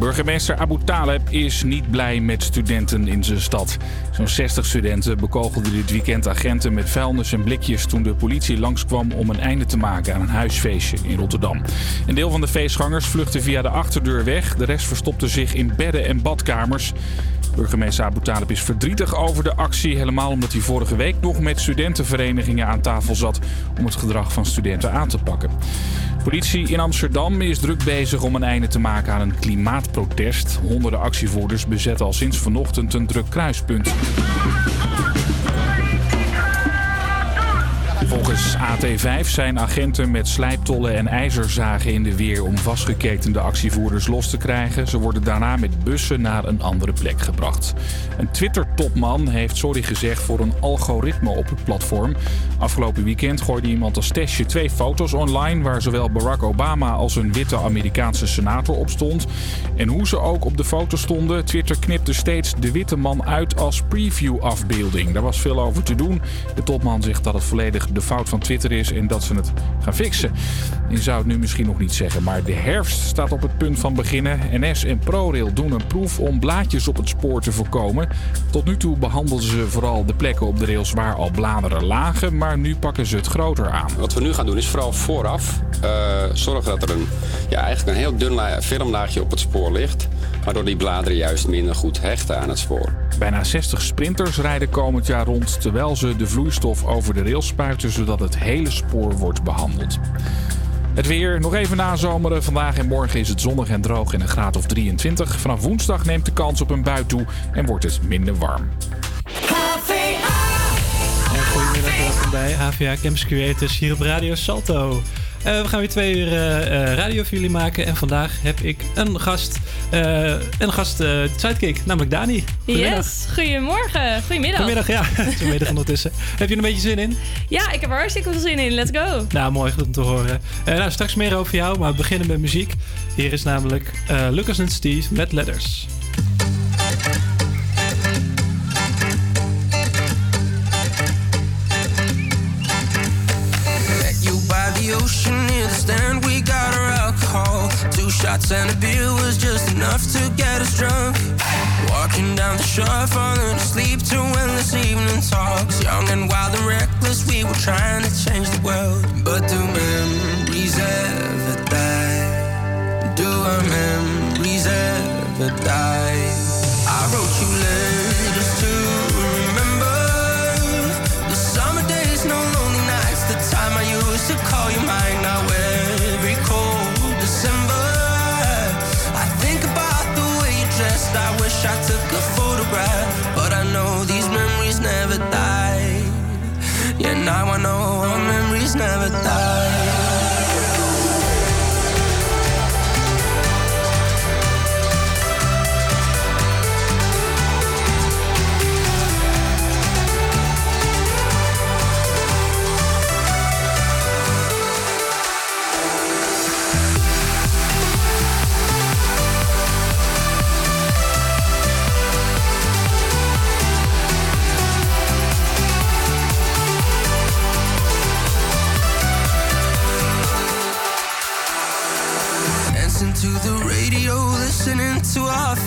Burgemeester Abu Taleb is niet blij met studenten in zijn stad. Zo'n 60 studenten bekogelden dit weekend agenten met vuilnis en blikjes toen de politie langskwam om een einde te maken aan een huisfeestje in Rotterdam. Een deel van de feestgangers vluchtte via de achterdeur weg, de rest verstopte zich in bedden en badkamers. Burgemeester Abu Talib is verdrietig over de actie, helemaal omdat hij vorige week nog met studentenverenigingen aan tafel zat om het gedrag van studenten aan te pakken. Politie in Amsterdam is druk bezig om een einde te maken aan een klimaatprotest. Honderden actievoerders bezetten al sinds vanochtend een druk kruispunt. Volgens AT5 zijn agenten met slijptollen en ijzerzagen in de weer om vastgeketende actievoerders los te krijgen. Ze worden daarna met bussen naar een andere plek gebracht. Een Twitter-topman heeft sorry gezegd voor een algoritme op het platform. Afgelopen weekend gooide iemand als testje twee foto's online waar zowel Barack Obama als een witte Amerikaanse senator op stond. En hoe ze ook op de foto stonden, Twitter knipte steeds de witte man uit als preview-afbeelding. Daar was veel over te doen. De topman zegt dat het volledig de fout van Twitter is en dat ze het gaan fixen. Je zou het nu misschien nog niet zeggen, maar de herfst staat op het punt van beginnen. NS en ProRail doen een proef om blaadjes op het spoor te voorkomen. Tot nu toe behandelden ze vooral de plekken op de rails waar al bladeren lagen, maar nu pakken ze het groter aan. Wat we nu gaan doen is vooral vooraf uh, zorgen dat er een, ja, eigenlijk een heel dun filmlaagje op het spoor ligt. Waardoor die bladeren juist minder goed hechten aan het spoor. Bijna 60 sprinters rijden komend jaar rond terwijl ze de vloeistof over de rails spuiten zodat het hele spoor wordt behandeld. Het weer nog even nazomeren. Vandaag en morgen is het zonnig en droog in een graad of 23. Vanaf woensdag neemt de kans op een bui toe en wordt het minder warm. Goedemiddag, welkom bij HVA Campus Creators hier op Radio Salto. Uh, we gaan weer twee uur uh, radio voor jullie maken. En vandaag heb ik een gast, uh, een gast sidekick, namelijk Dani. Yes, goedemorgen. Goedemiddag. Goedemiddag, ja. Goedemiddag ondertussen. heb je er een beetje zin in? Ja, ik heb er hartstikke veel zin in. Let's go. Nou, mooi. Goed om te horen. nou, straks meer over jou, maar we beginnen met muziek. Hier is namelijk Lucas en Steve met Letters. Ocean near the stand, we got our alcohol. Two shots and a beer was just enough to get us drunk. Walking down the shore, falling asleep to endless evening talks. Young and wild and reckless, we were trying to change the world. But do memories ever die? Do our memories ever die? I wrote you letters to call you mine. Now every cold December, I think about the way you dressed. I wish I took a photograph, but I know these memories never die. Yeah, now I know our memories never die.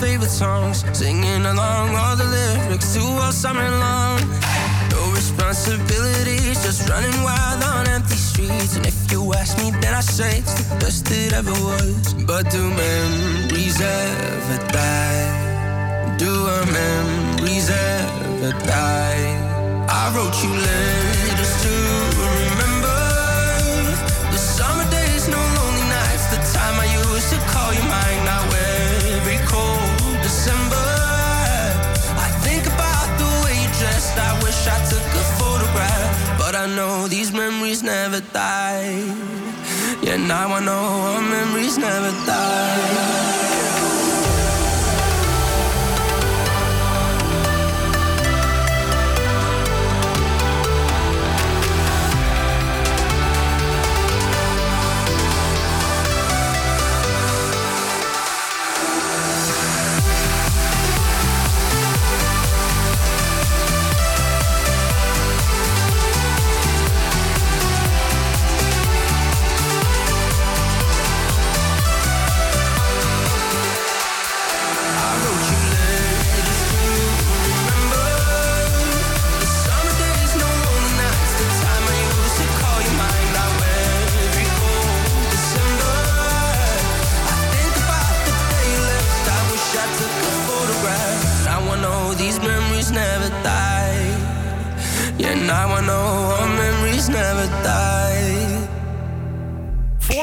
Favorite songs, singing along all the lyrics to all summer long. No responsibilities, just running wild on empty streets. And if you ask me, then I say it's the best it ever was. But do memories ever die? Do our memories ever die? I wrote you letters to remember the summer days, no lonely nights, the time I used to call you mine. Wish I took a photograph, but I know these memories never die. Yeah, now I know our memories never die.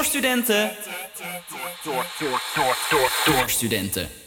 Voor studenten. Door, door, door, door, door studenten.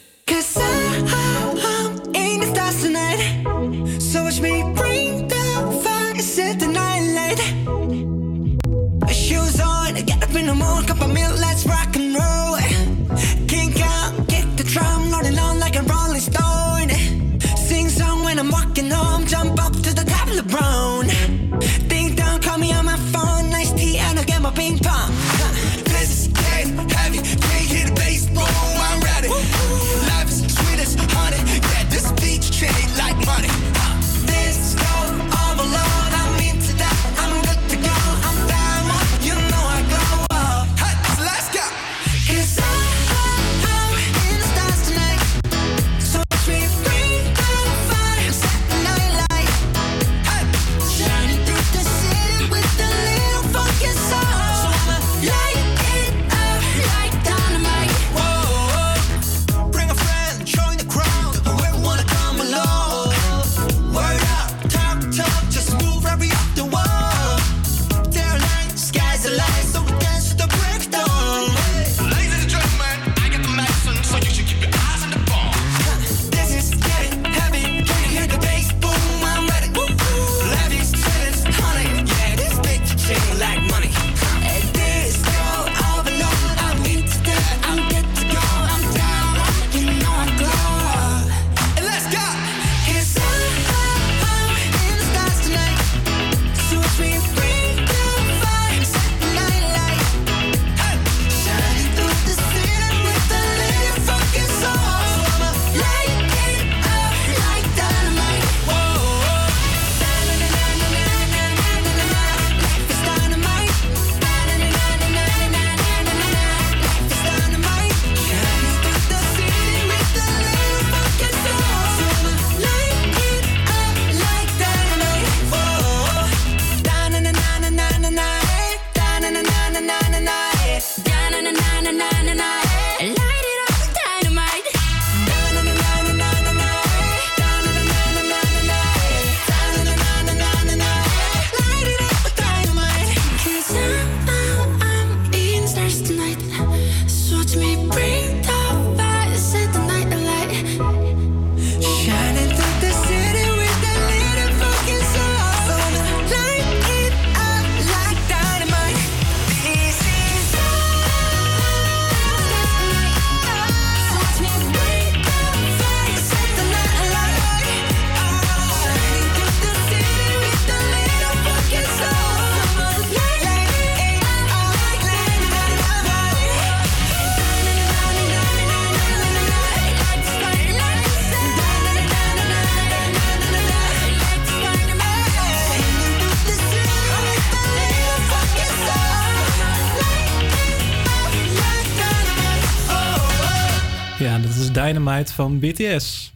Dynamite van BTS.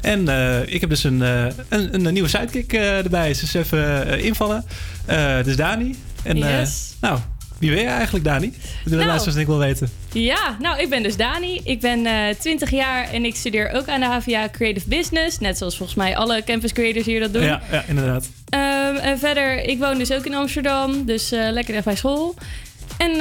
En eh, ik heb dus een, eh, een, een, nieuwe sidekick eh, erbij. Dus even invallen. Het is Dani. En Yes. nou, wie ben je eigenlijk, Dani? Dat de Nou. ik wel weten. Ja, nou, ik ben dus Dani. Ik ben eh 20 jaar en ik studeer ook aan de HVA Creative Business. Net zoals volgens mij alle campus creators hier dat doen. Ja, ja, inderdaad. Ehm, en verder, ik woon dus ook in Amsterdam. Dus lekker dicht bij school. En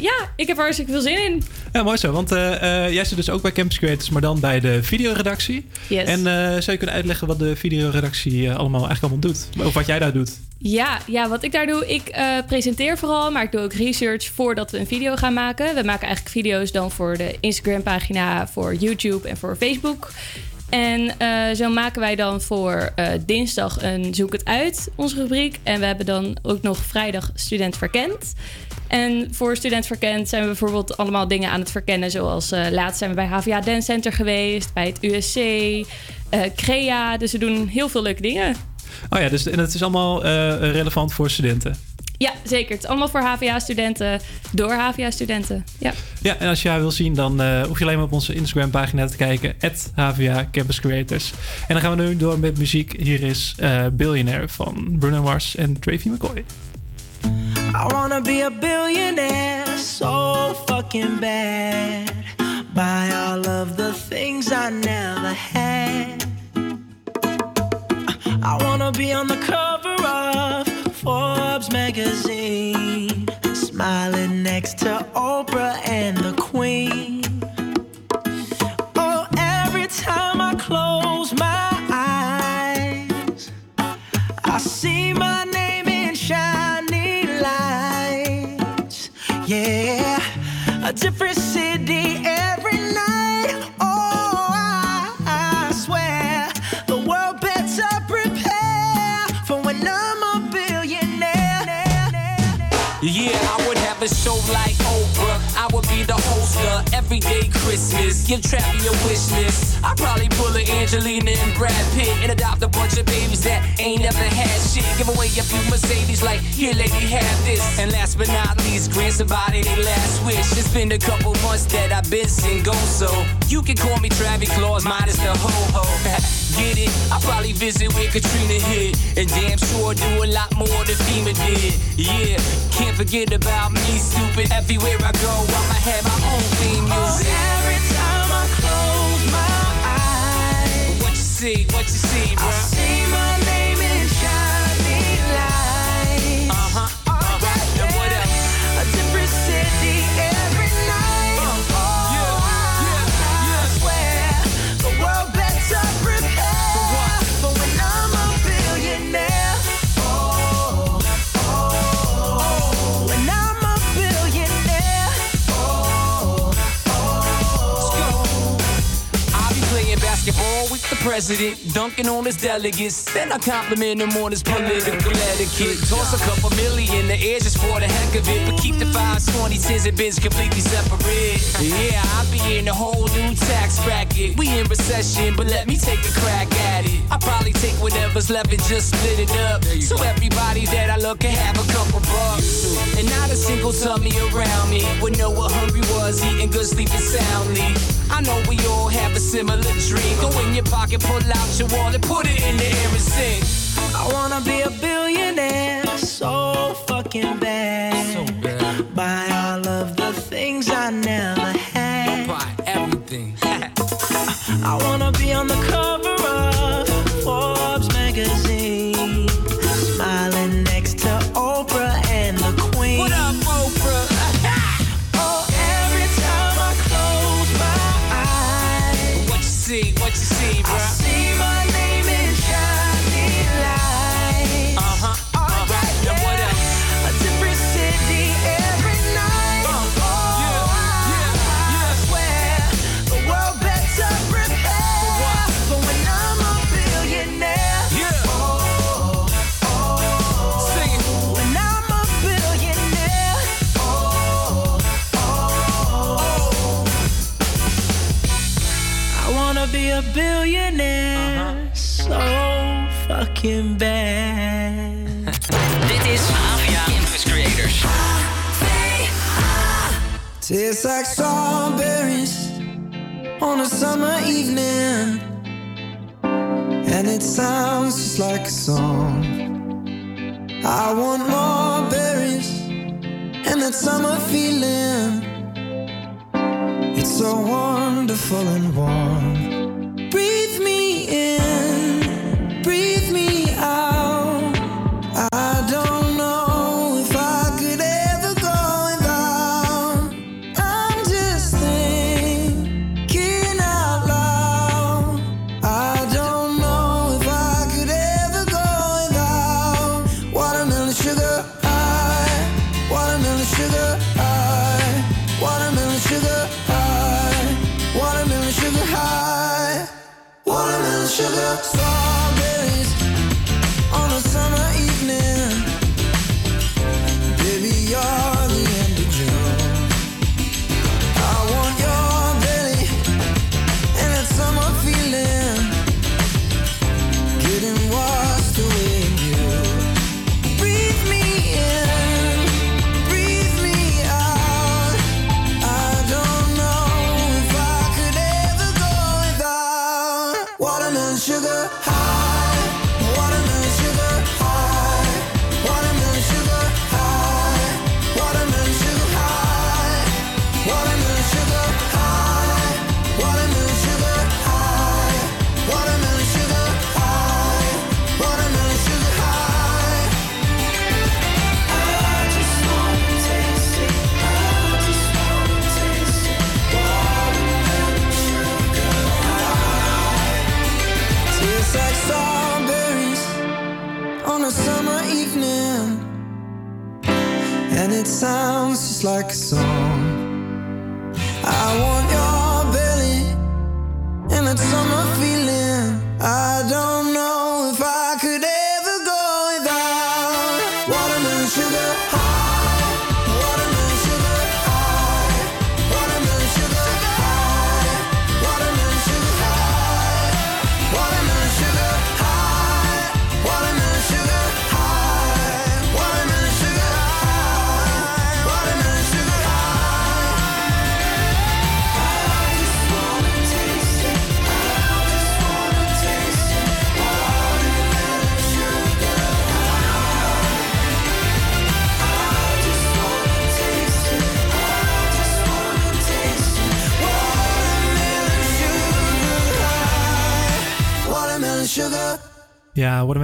ja, ik heb er hartstikke veel zin in. Ja, mooi zo. Want eh, eh, jij zit dus ook bij Campus Creators, maar dan bij de videoredactie. Yes. En eh, zou je kunnen uitleggen wat de videoredactie allemaal eigenlijk allemaal doet? Of wat jij daar doet? Ja, ja, wat ik daar doe, ik presenteer vooral, maar ik doe ook research voordat we een video gaan maken. We maken eigenlijk video's dan voor de Instagram-pagina, voor YouTube en voor Facebook. En zo maken wij dan voor dinsdag een Zoek het uit, onze rubriek. En we hebben dan ook nog vrijdag Student Verkend. En voor Student Verkend zijn we bijvoorbeeld allemaal dingen aan het verkennen. Zoals eh, laatst zijn we bij HVA Dance Center geweest, bij het USC, eh, Crea. Dus we doen heel veel leuke dingen. Oh ja, dus en het is allemaal eh, relevant voor studenten. Ja, zeker. Het is allemaal voor HVA-studenten, door HVA-studenten. Ja. Ja, en als je haar wil zien, dan hoef je alleen maar op onze Instagram-pagina te kijken. HVA Campus Creators. En dan gaan we nu door met muziek. Hier is eh Billionaire van Bruno Mars en Travie McCoy. I wanna be a billionaire so fucking bad. Buy all of the things I never had. I wanna be on the cover of Forbes magazine, smiling next to Oprah and the Queen. Oh, every time I close my eyes, I see my Yeah, a different city every night. Oh, I, I swear the world better prepare for when I'm a billionaire. Yeah, I would have a show like Everyday Christmas. Give Travi a wish list. I'd probably pull a Angelina and Brad Pitt and adopt a bunch of babies that ain't never had shit. Give away a few Mercedes, like, here, lady, have this. And last but not least, grant somebody their last wish. It's been a couple months that I've been single, so you can call me Travi Claus, minus the ho ho. Get it? I'll probably visit where Katrina hit. And damn sure do a lot more than FEMA did. Yeah, can't forget about me, stupid. Everywhere I go, I'ma have my own theme music. Oh, every time I close my eyes, What you see, what you see, bro? I see my basketball. With the president, dunking on his delegates. Then I compliment him on his political etiquette. Toss a couple million the air just for the heck of it. But keep the fives, 20, 10s, and bins completely separate. Yeah, I'll be in a whole new tax bracket. We in recession, but let me take a crack at it. I'll probably take whatever's left and just split it up. So everybody that I look can have a couple bucks. And not a single tummy around me would know what hungry was, eating good, sleeping soundly. I know we all have a similar dream. Go in your pocket, pull out your wallet, put it in the air and sing. I wanna be a billionaire so fucking bad. So bad. Buy all of the things I never had. Buy everything. I wanna be on the cover Tastes like strawberries on a summer evening, and it sounds just like a song. I want more berries and that summer feeling. It's so wonderful and warm.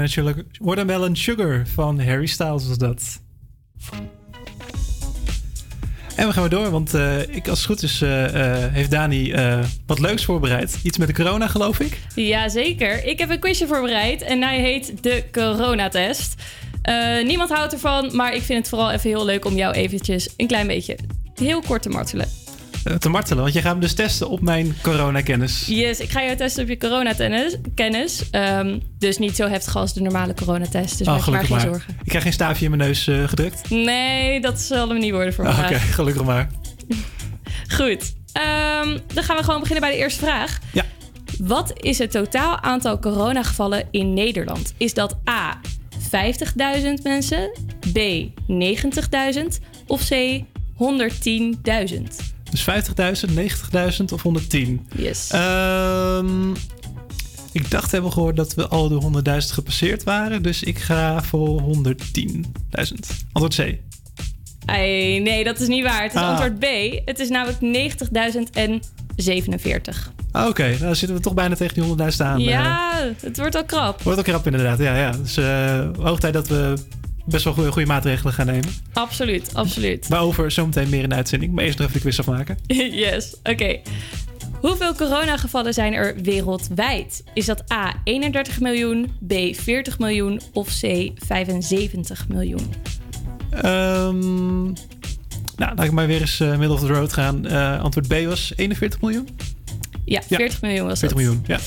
Watermelon Watermelon Sugar van Harry Styles was dat. En we gaan weer door, want eh, ik, als het goed is, eh, eh, heeft Dani wat leuks voorbereid. Iets met de corona, geloof ik. Jazeker. Ik heb een quizje voorbereid en hij heet de coronatest. Niemand houdt ervan, maar ik vind het vooral even heel leuk om jou eventjes een klein beetje heel kort te martelen. Eh, te martelen, want je gaat hem dus testen op mijn coronakennis. Yes, ik ga jou testen op je coronatennis. Kennis. Ehm, dus niet zo heftig als de normale coronatest. Dus oh, maak je maar gelukkig geen maar. zorgen. Ik krijg geen staafje in mijn neus eh, gedrukt. Nee, dat zal hem niet worden voor Oh, Oké, vandaag. gelukkig maar. Goed. Ehm, dan gaan we gewoon beginnen bij de eerste vraag. Ja. Wat is het totaal aantal coronagevallen in Nederland? Is dat A. 50.000 mensen, B. 90.000 of C. 110.000? Dus 50.000, 90.000 of 110? Yes. Ehm, ik dacht hebben gehoord dat we al de 100.000 gepasseerd waren. Dus ik ga voor 110.000. Antwoord C. Nee, dat is niet waar. Het is Ah. antwoord B. Het is namelijk 90.047. Ah, Oké, nou dan zitten we toch bijna tegen die 100.000 aan. eh. Ja, het wordt al krap. wordt ook krap inderdaad. Ja, ja. Dus eh hoog tijd dat we best wel goede, goede maatregelen gaan nemen. Absoluut, absoluut. Waarover zometeen meer in de uitzending. Maar eerst nog even de quiz afmaken. yes, oké. Hoeveel coronagevallen zijn er wereldwijd? Is dat A 31 miljoen, B 40 miljoen of C 75 miljoen? Ehm, nou, laat ik maar weer eens eh, middle of the road gaan. Eh, antwoord B was 41 miljoen. Ja, 40 miljoen was 40 dat. miljoen, ja.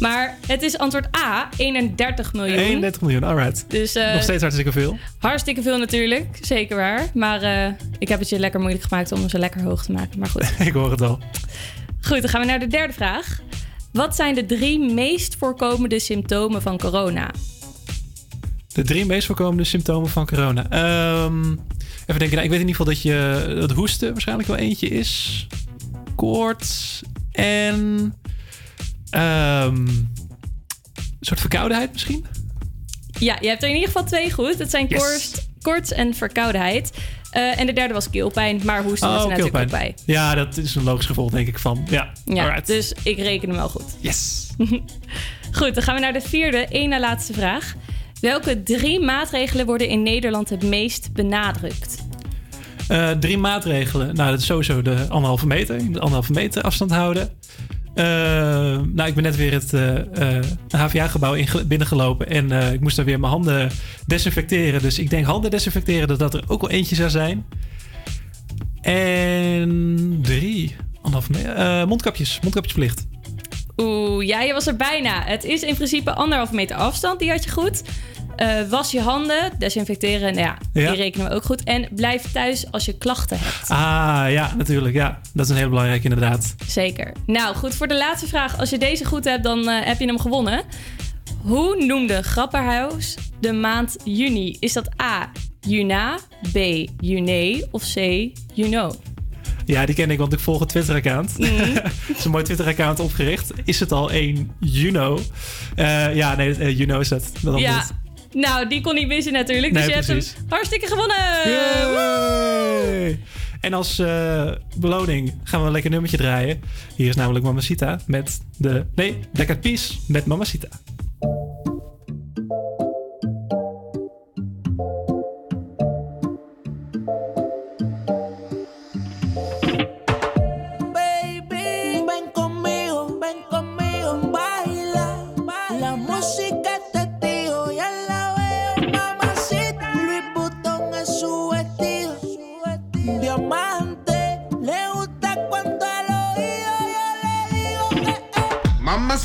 Maar het is antwoord A 31 miljoen. 31 miljoen, alright. Dus eh, Nog steeds hartstikke veel. hartstikke veel natuurlijk, zeker waar. Maar eh, ik heb het je lekker moeilijk gemaakt om ze lekker hoog te maken. Maar goed. ik hoor het al. Goed, dan gaan we naar de derde vraag. Wat zijn de drie meest voorkomende symptomen van corona? De drie meest voorkomende symptomen van corona. Ehm, even denken, nou, ik weet in ieder geval dat je dat hoesten waarschijnlijk wel eentje is. Koorts en ehm, een soort verkoudheid misschien. Ja, je hebt er in ieder geval twee goed. Het zijn Yes. koorts en verkoudheid. Eh, en de derde was keelpijn, maar hoesten Oh, was er natuurlijk ook bij. Ja, dat is een logisch gevolg denk ik van. Ja, Ja, alright. dus ik reken hem wel goed. Yes. Goed, dan gaan we naar de vierde, één na laatste vraag. Welke drie maatregelen worden in Nederland het meest benadrukt? Eh, drie maatregelen. Nou, dat is sowieso de anderhalve meter. Moet anderhalve meter afstand houden. Eh, nou, ik ben net weer het eh, eh, HVA-gebouw in- binnengelopen. En eh, ik moest daar weer mijn handen desinfecteren. Dus ik denk handen desinfecteren dat dat er ook wel eentje zou zijn. En drie. Anderhalve meter. eh, mondkapjes. Mondkapjesplicht. Oeh, ja, je was er bijna. Het is in principe anderhalve meter afstand, die had je goed. Eh, was je handen, desinfecteren, nou ja, Ja. die rekenen we ook goed. En blijf thuis als je klachten hebt. Ah, ja, natuurlijk. Ja, dat is een heel belangrijk inderdaad. Zeker. Nou, goed, voor de laatste vraag. Als je deze goed hebt, dan eh, heb je hem gewonnen. Hoe noemde Grapperhaus de maand juni? Is dat A, Juna, B, June of C, know? Ja, die ken ik, want ik volg een Twitter-account. Het is een mooi Twitter-account opgericht. Is het al één Juno? Eh, ja, nee, Juno is dat. dat Ja. Nou, die kon niet missen natuurlijk. Nee, dus je hebt hem hartstikke gewonnen. En als eh, beloning gaan we een lekker nummertje draaien. Hier is namelijk Mamacita met de... Nee, Black Eyed Peas met Mamacita.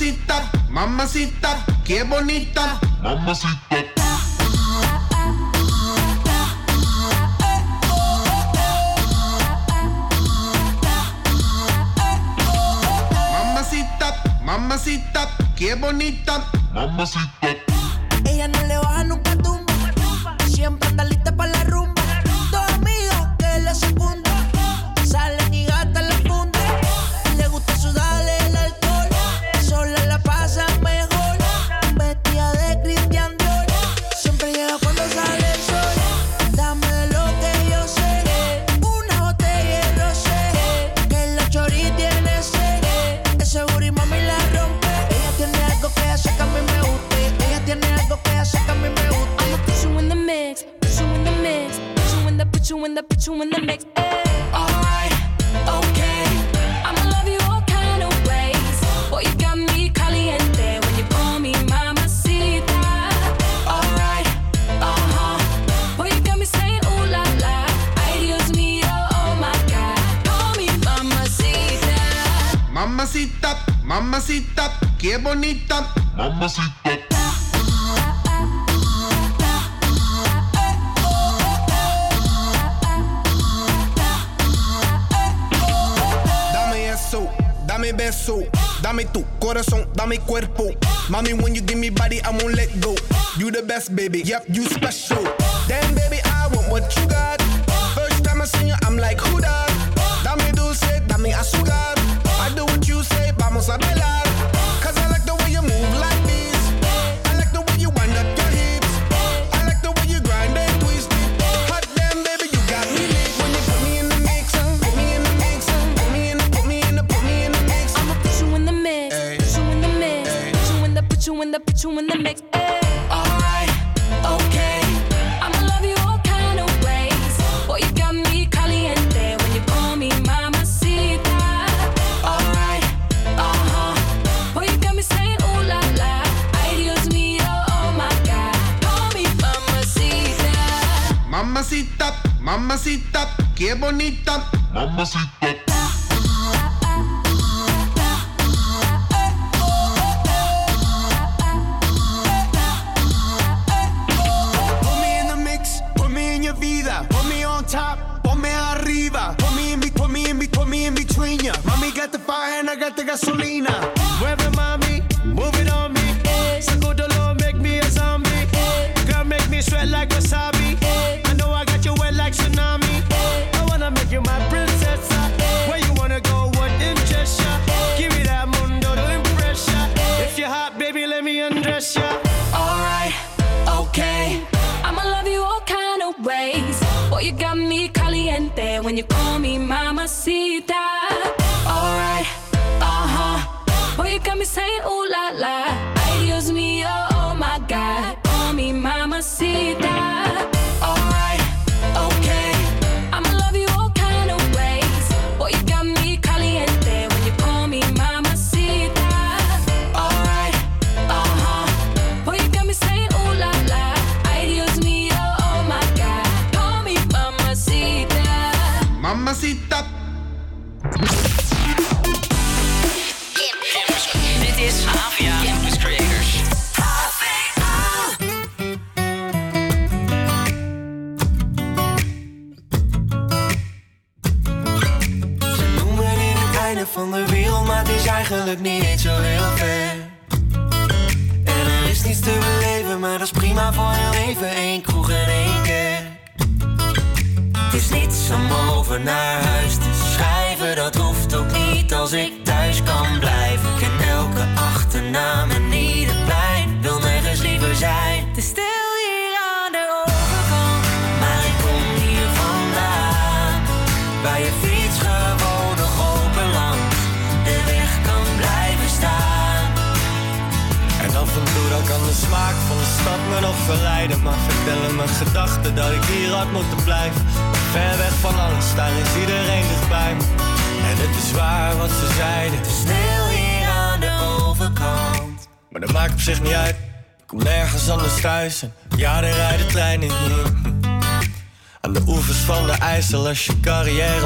mamacita, mamacita, qué bonita, mamacita. Mamacita, mamacita, qué bonita, mamacita. Ella no le put in the mix. Alright, okay. I'ma love you all kind of ways. Boy, you got me caliente when you call me. Alright. Uh-huh. Boy, you got me saying ooh la la. Mío, oh, oh my god. Call me. Mamacita, mamacita, qué bonita. Mamacita. sexo. Dame tu corazón, dame cuerpo. Mommy, when you give me body, I won't let go. You the best, baby. Yep, you special. Damn, baby, I want what you got. First time I seen you, I'm like, who that? Dame dulce, dame azúcar. Mamacita, qué bonita. Mamacita. vida. Ponme on top, ponme arriba. Put me in, be, put me in, be, put me in between ya. Mommy got the fire and I got the gasoline.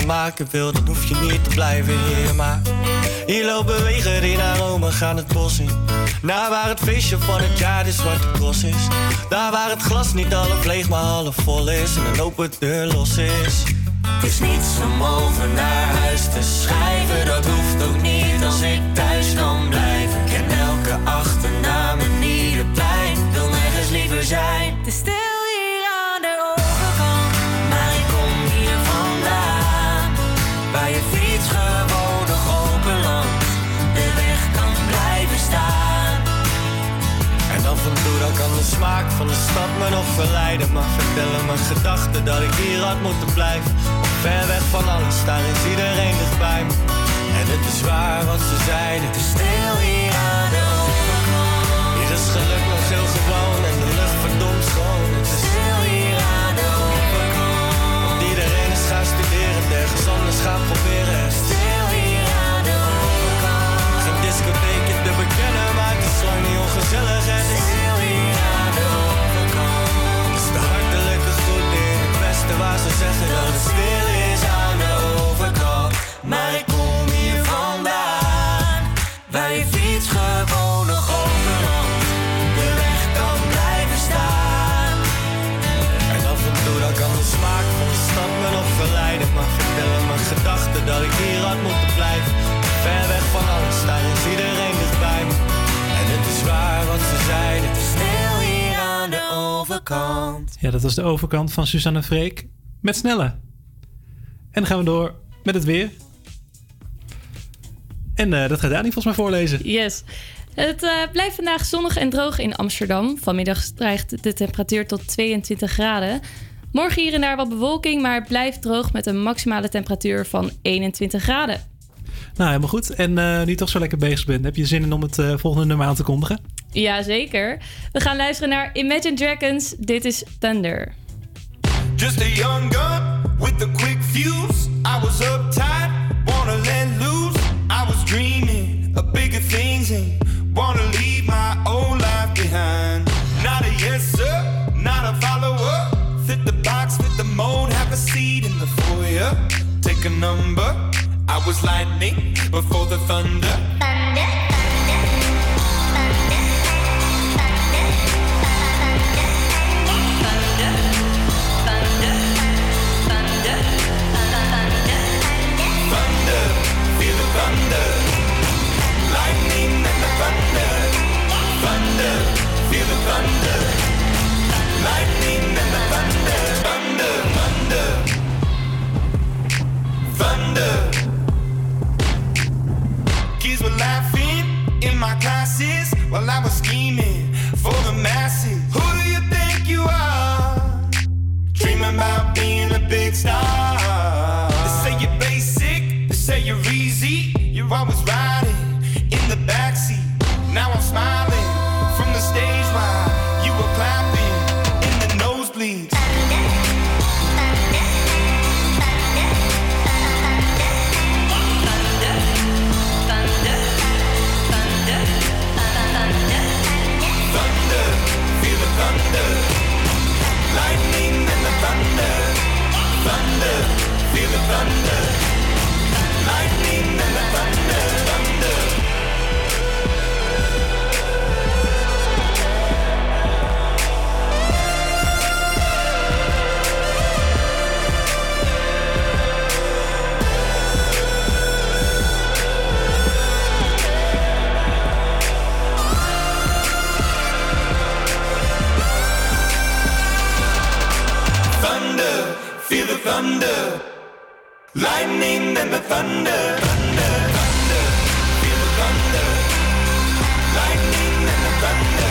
maken wil, dan hoef je niet te blijven hier. Maar hier lopen wegen in naar Rome, gaan het bos in. Naar waar het feestje van het jaar de zwarte is. Daar waar het glas niet alle leeg, maar half vol is. En een open deur los is. Het is niets om over naar huis te schrijven, dat hoe van de stad me nog verleiden. Maar vertellen mijn gedachten dat ik hier had moeten blijven. Ver weg van alles, daar is iedereen dichtbij me. En het is waar wat ze zeiden. Het is stil hier aan de overkant. Hier is geluk nog heel gewoon en de lucht verdomd schoon. Het is stil hier aan de overkant. Iedereen is gaan studeren, ergens anders gaan proberen. Het is stil hier aan de overkant. Geen discotheekje te bekennen, maar het is lang niet ongezellig. Is dat ik hier had moeten blijven. Ver weg van alles, daar is iedereen dichtbij me. En het is waar wat ze zeiden. Het is stil hier aan de overkant. Ja, dat was de overkant van Suzanne Freek met Snelle. En dan gaan we door met het weer. En eh, dat gaat Dani volgens mij voorlezen. Yes. Het eh, blijft vandaag zonnig en droog in Amsterdam. Vanmiddag stijgt de temperatuur tot 22 graden. Morgen hier en daar wat bewolking, maar het blijft droog met een maximale temperatuur van 21 graden. Nou, helemaal goed. En eh, nu je toch zo lekker bezig bent, heb je zin in om het volgende nummer aan te kondigen? Jazeker. We gaan luisteren naar Imagine Dragons. Dit is Thunder. Just a young gun with a quick fuse. I was uptight, wanna let loose. I was dreaming of bigger things and wanna leave my old life behind. Not a yes sir, not a follower. Fit the box, fit the mold, have a seat in the foyer. Take a number. I was lightning before the. Thunder, you're Dream about being a big star. They say you're basic, they say you're easy. You're always riding in the backseat. Now I'm smiling the thunder. Lightning and the thunder. Thunder, thunder, feel the thunder. Lightning the. Thunder,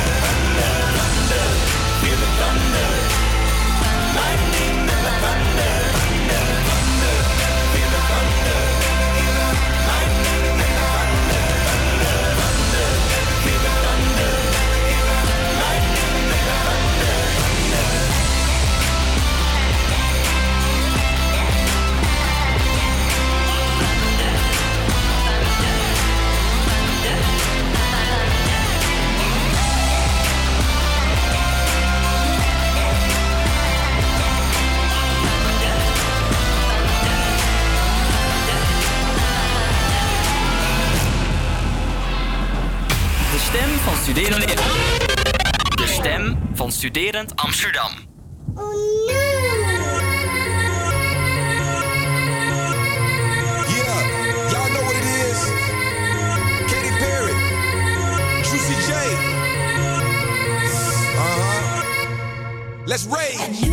studeren. De stem van Studerend Amsterdam. Yeah, is. Juicy uh-huh. Let's rage.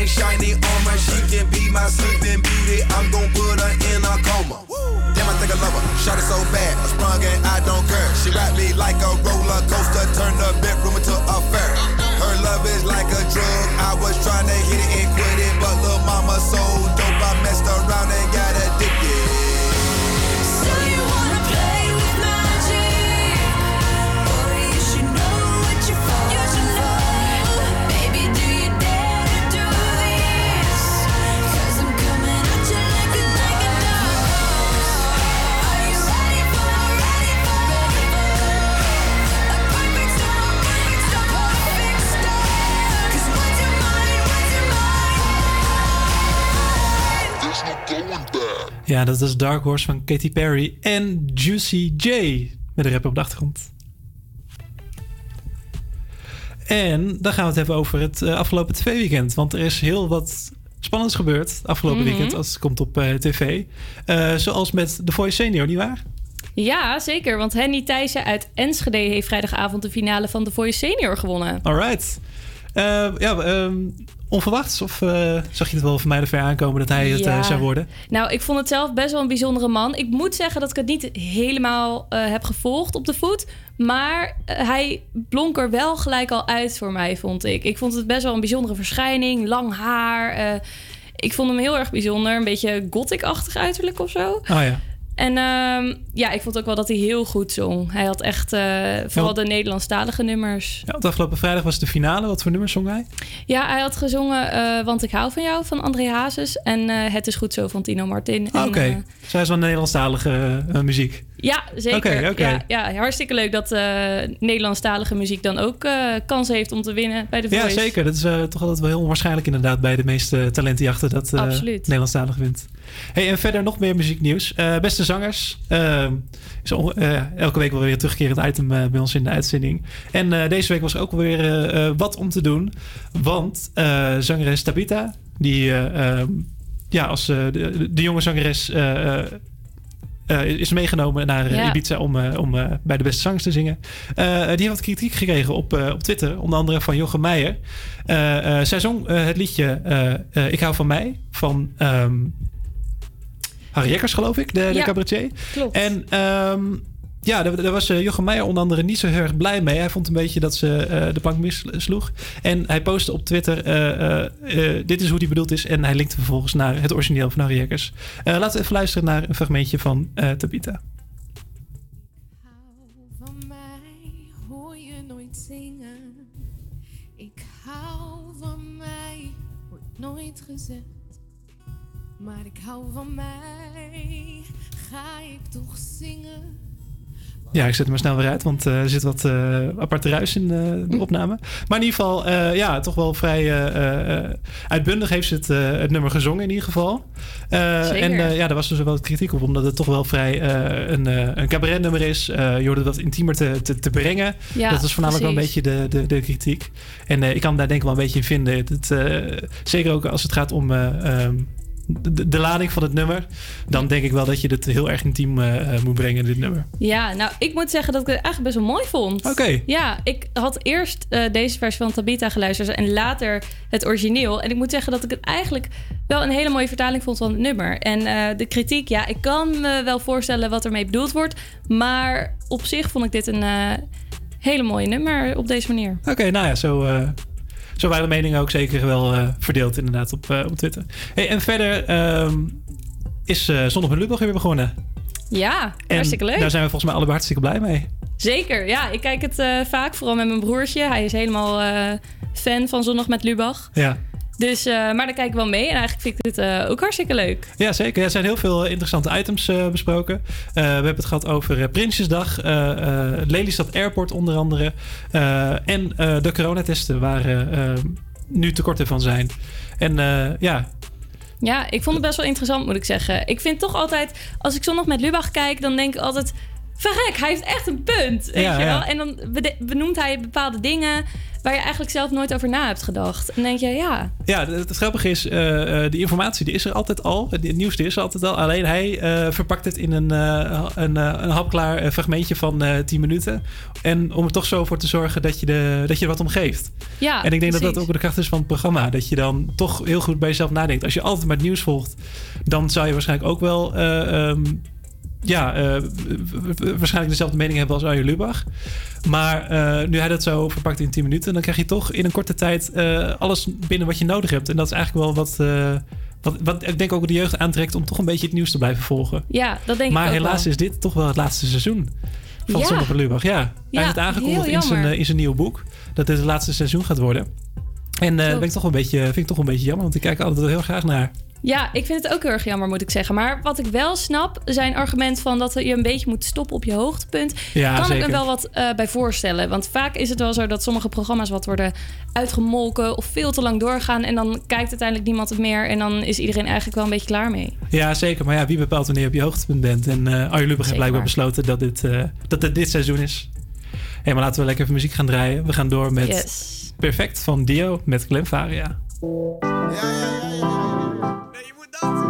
Knight shiny armor. She can be my sleeping beauty. I'm gonna put her in a coma. Damn, I think I love her. Shot it so bad, I sprung and I don't care. She ride me like a roller coaster, turn the bedroom into a fair. Her love is like a drug. I was trying to hit it, Ja, dat is Dark Horse van Katy Perry en Juicy J met een rap op de achtergrond. En dan gaan we het hebben over het eh, afgelopen TV-weekend. Want er is heel wat spannends gebeurd afgelopen Mhm. weekend als het komt op eh, tv. Eh, zoals met The Voice Senior, nietwaar? Ja, zeker. Want Henny Thijssen uit Enschede heeft vrijdagavond de finale van The Voice Senior gewonnen. Alright. Eh, ja, ehm, onverwachts? Of eh, zag je het wel van mij er ver aankomen dat hij het Ja. eh, zou worden? Nou, ik vond het zelf best wel een bijzondere man. Ik moet zeggen dat ik het niet helemaal eh, heb gevolgd op de voet. Maar hij blonk er wel gelijk al uit voor mij, vond ik. Ik vond het best wel een bijzondere verschijning. Lang haar. ik vond hem heel erg bijzonder. Een beetje gothic-achtig uiterlijk of zo. Oh ja. En ehm, ja, ik vond ook wel dat hij heel goed zong. Hij had echt eh, vooral de Nederlandstalige nummers. ja. want Afgelopen vrijdag was de finale. Wat voor nummers zong hij? Ja, hij had gezongen eh, Want ik hou van jou van André Hazes. En eh, Het is goed zo van Tino Martin. Ah, Oké. eh, Zij is wel Nederlandstalige muziek. ja, zeker. Ja, ja, hartstikke leuk dat Nederlandstalige muziek dan ook kans heeft om te winnen bij de Voice. Ja, zeker. Dat is toch altijd wel heel onwaarschijnlijk inderdaad bij de meeste talentenjachten dat. Nederlandstalig wint. Hey, en verder nog meer muzieknieuws. Eh, beste zangers. eh, is eh, elke week wel weer een terugkerend item eh, bij ons in de uitzending. En deze week was er ook weer wat om te doen. Want zangeres Tabita, die eh, ehm, ja, als de, de jonge zangeres is meegenomen naar Ja. Ibiza om, om bij de beste zangers te zingen. Die heeft wat kritiek gekregen op, op Twitter. Onder andere van Jochem Meijer. Zij zong het liedje Ik hou van mij van ehm, Harry Jekkers, geloof ik, de, de Ja, cabaretier. klopt. En ehm, ja, daar, daar was eh, Jochem Meijer onder andere niet zo heel erg blij mee. Hij vond een beetje dat ze eh, de plank missloeg. En hij postte op Twitter, eh, dit is hoe die bedoeld is. En hij linkte vervolgens naar het origineel van Harry Jekkers. Laten we even luisteren naar een fragmentje van Tabita. Hou van mij, ga ik toch zingen. Ja, ik zet hem maar snel weer uit, want eh, er zit wat eh, aparte ruis in eh, de opname. Maar in ieder geval, ja, toch wel vrij uitbundig heeft ze het, het nummer gezongen in ieder geval. Zeker. en ja, daar was dus wel kritiek op, omdat het toch wel vrij een, een cabaretnummer is. Je hoorde dat intiemer te, te, te brengen. Ja, dat was voornamelijk wel een beetje de, de, de kritiek. En ik kan daar denk ik wel een beetje in vinden. Het, zeker ook als het gaat om... eh, ehm, de, de lading van het nummer, dan denk ik wel dat je het heel erg intiem eh, moet brengen, dit nummer. Ja, nou, ik moet zeggen dat ik het eigenlijk best wel mooi vond. Oké. Ja, ik had eerst eh, deze versie van Tabita geluisterd en later het origineel. En ik moet zeggen dat ik het eigenlijk wel een hele mooie vertaling vond van het nummer. En de kritiek, ja, ik kan me wel voorstellen wat ermee bedoeld wordt. Maar op zich vond ik dit een hele mooie nummer op deze manier. Oké, nou ja, zo, zo waren de meningen ook zeker wel eh, verdeeld inderdaad op, eh, op Twitter. Hey, en verder ehm, is eh Zondag met Lubach weer begonnen. Ja, En hartstikke leuk. daar zijn we volgens mij allebei hartstikke blij mee. Zeker, ja. Ik kijk het vaak, vooral met mijn broertje. Hij is helemaal fan van Zondag met Lubach. Ja. Dus, eh, maar daar kijk ik wel mee. En eigenlijk vind ik dit eh, ook hartstikke leuk. Ja, zeker. Er zijn heel veel interessante items eh, besproken. We hebben het gehad over Prinsjesdag, Lelystad Airport onder andere. en de coronatesten waar nu tekorten van zijn. En ja, Ja, ik vond het best wel interessant, moet ik zeggen. Ik vind toch altijd, als ik zondag met Lubach kijk, dan denk ik altijd... Verrek, hij heeft echt een punt, weet Ja, je wel? ja. En dan benoemt hij bepaalde dingen waar je eigenlijk zelf nooit over na hebt gedacht. En dan denk je, ja, Ja, het, het grappige is, eh, die informatie die is er altijd al. Het, nieuws die is er altijd al. Alleen hij eh, verpakt het in een, eh, een, een hapklaar fragmentje van eh 10 minuten. En om er toch zo voor te zorgen dat je, de, dat je er wat om geeft. Ja, en ik denk dat dat ook de kracht is van het programma. Dat je dan toch heel goed bij jezelf nadenkt. Als je altijd maar het nieuws volgt, dan zou je waarschijnlijk ook wel... eh, ehm, ja, eh, waarschijnlijk dezelfde mening hebben als Arjen Lubach. Maar eh, nu hij dat zo verpakt in 10 minuten, dan krijg je toch in een korte tijd eh, alles binnen wat je nodig hebt. En dat is eigenlijk wel wat, wat, wat ik denk ook de jeugd aantrekt om toch een beetje het nieuws te blijven volgen. ja, dat denk maar ik ook helaas wel. is dit toch wel het laatste seizoen van Ja. Lubach. Ja, hij heeft het aangekondigd in zijn, in zijn nieuwe boek dat dit het laatste seizoen gaat worden. En dat ben ik toch een beetje, vind ik toch een beetje jammer, want ik kijk altijd heel graag naar. Ja, ik vind het ook heel erg jammer, moet ik zeggen. Maar wat ik wel snap, zijn argument van dat je een beetje moet stoppen op je hoogtepunt. Ja, kan ik me wel wat eh, bij voorstellen. Want vaak is het wel zo dat sommige programma's wat worden uitgemolken of veel te lang doorgaan. En dan kijkt uiteindelijk niemand het meer. En dan is iedereen eigenlijk wel een beetje klaar mee. Ja, zeker. Maar ja, wie bepaalt wanneer je op je hoogtepunt bent? En eh Arjen heeft blijkbaar besloten dat dit, eh, dat het dit seizoen is. Hé, maar laten we lekker even muziek gaan draaien. We gaan door met Yes. Perfect van Dio met Glenfaria. Perfect,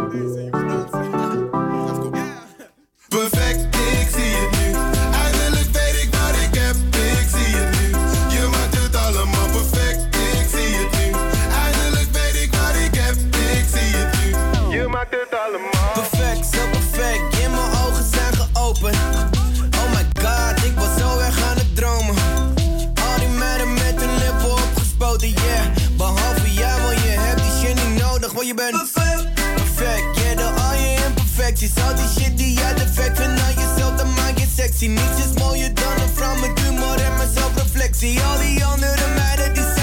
sexy. Niets is mooier dan een vrouw met humor en mijn zelfreflectie. Al die andere meiden die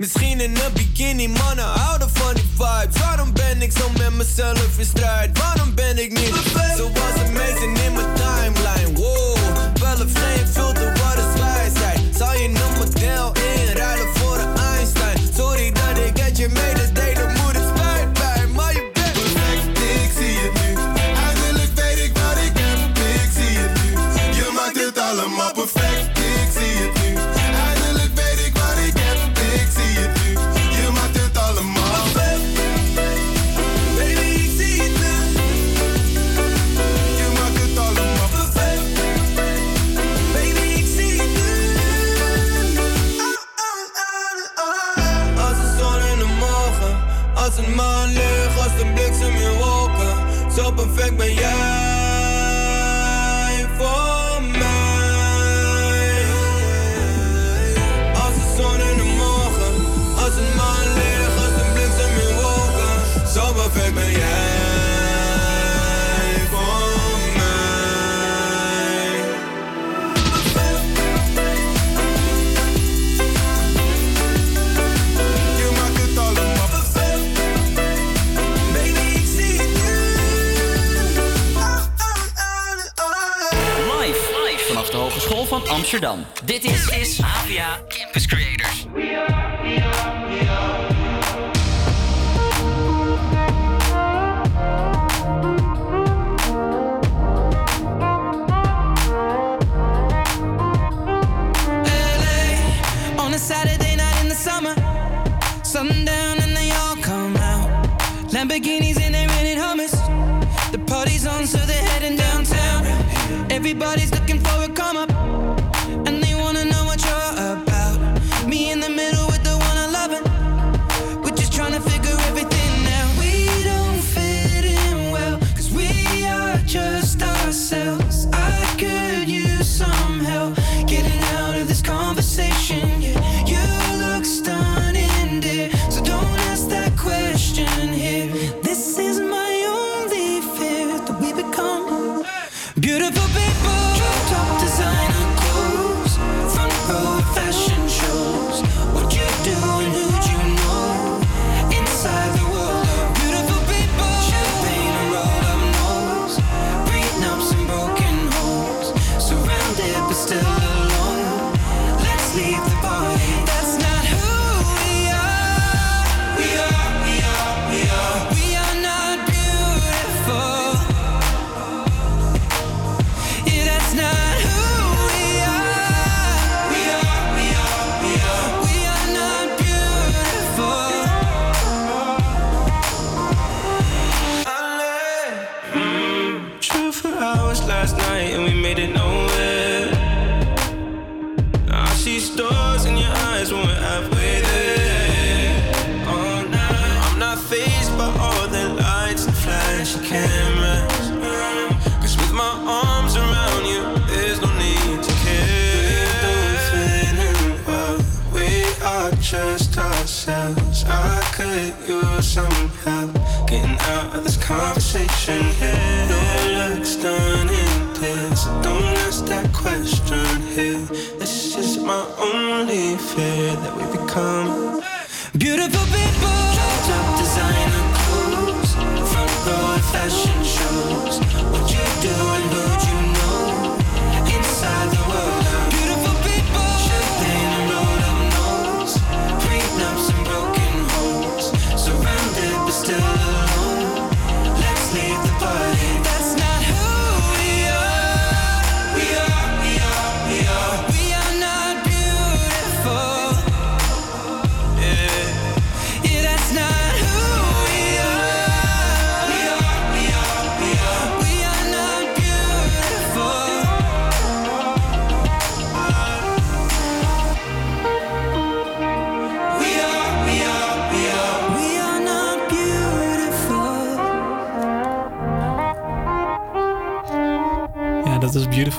Misschien in een bikini, mannen houden van die vibes. Waarom ben ik zo met mezelf in strijd? Waarom ben ik niet zoals het meesten in mijn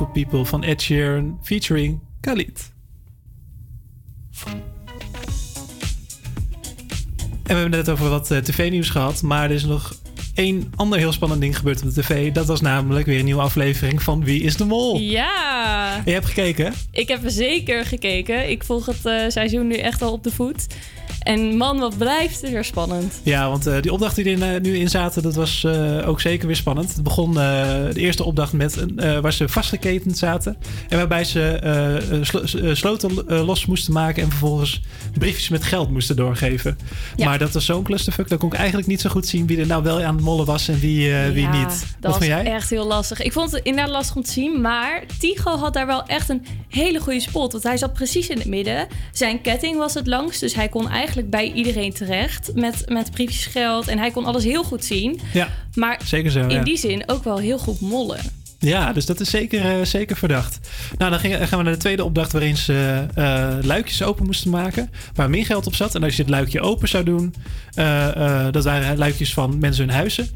People van Ed Sheeran featuring Khalid. En we hebben net over wat uh, tv-nieuws gehad, maar er is nog één ander heel spannend ding gebeurd op de tv. Dat was namelijk weer een nieuwe aflevering van Wie is de Mol? Ja! En je hebt gekeken? Ik heb zeker gekeken. Ik volg het eh, seizoen nu echt al op de voet. En man, wat blijft het weer spannend. Ja, want eh, die opdrachten die er nu in zaten, dat was eh, ook zeker weer spannend. Het begon eh, de eerste opdracht met een, waar ze vastgeketend zaten. En waarbij ze slo- sloten los moesten maken en vervolgens briefjes met geld moesten doorgeven. Ja. Maar dat was zo'n clusterfuck, dat kon ik eigenlijk niet zo goed zien wie er nou wel aan het mollen was en wie, wie niet. Dat was jij? echt heel lastig. Ik vond het inderdaad lastig om te zien. Maar Tigo had daar wel echt een hele goede spot. Want hij zat precies in het midden. Zijn ketting was het langst. Dus hij kon eigenlijk bij iedereen terecht. Met, met briefjes geld. En hij kon alles heel goed zien. Ja, Maar zeker zo. in ja. die zin ook wel heel goed mollen. Ja, dus dat is zeker, eh, zeker verdacht. Nou, dan gingen- gaan we naar de tweede opdracht waarin ze eh, luikjes open moesten maken. Waar meer geld op zat. En als je het luikje open zou doen, eh, dat waren luikjes van mensen hun huizen.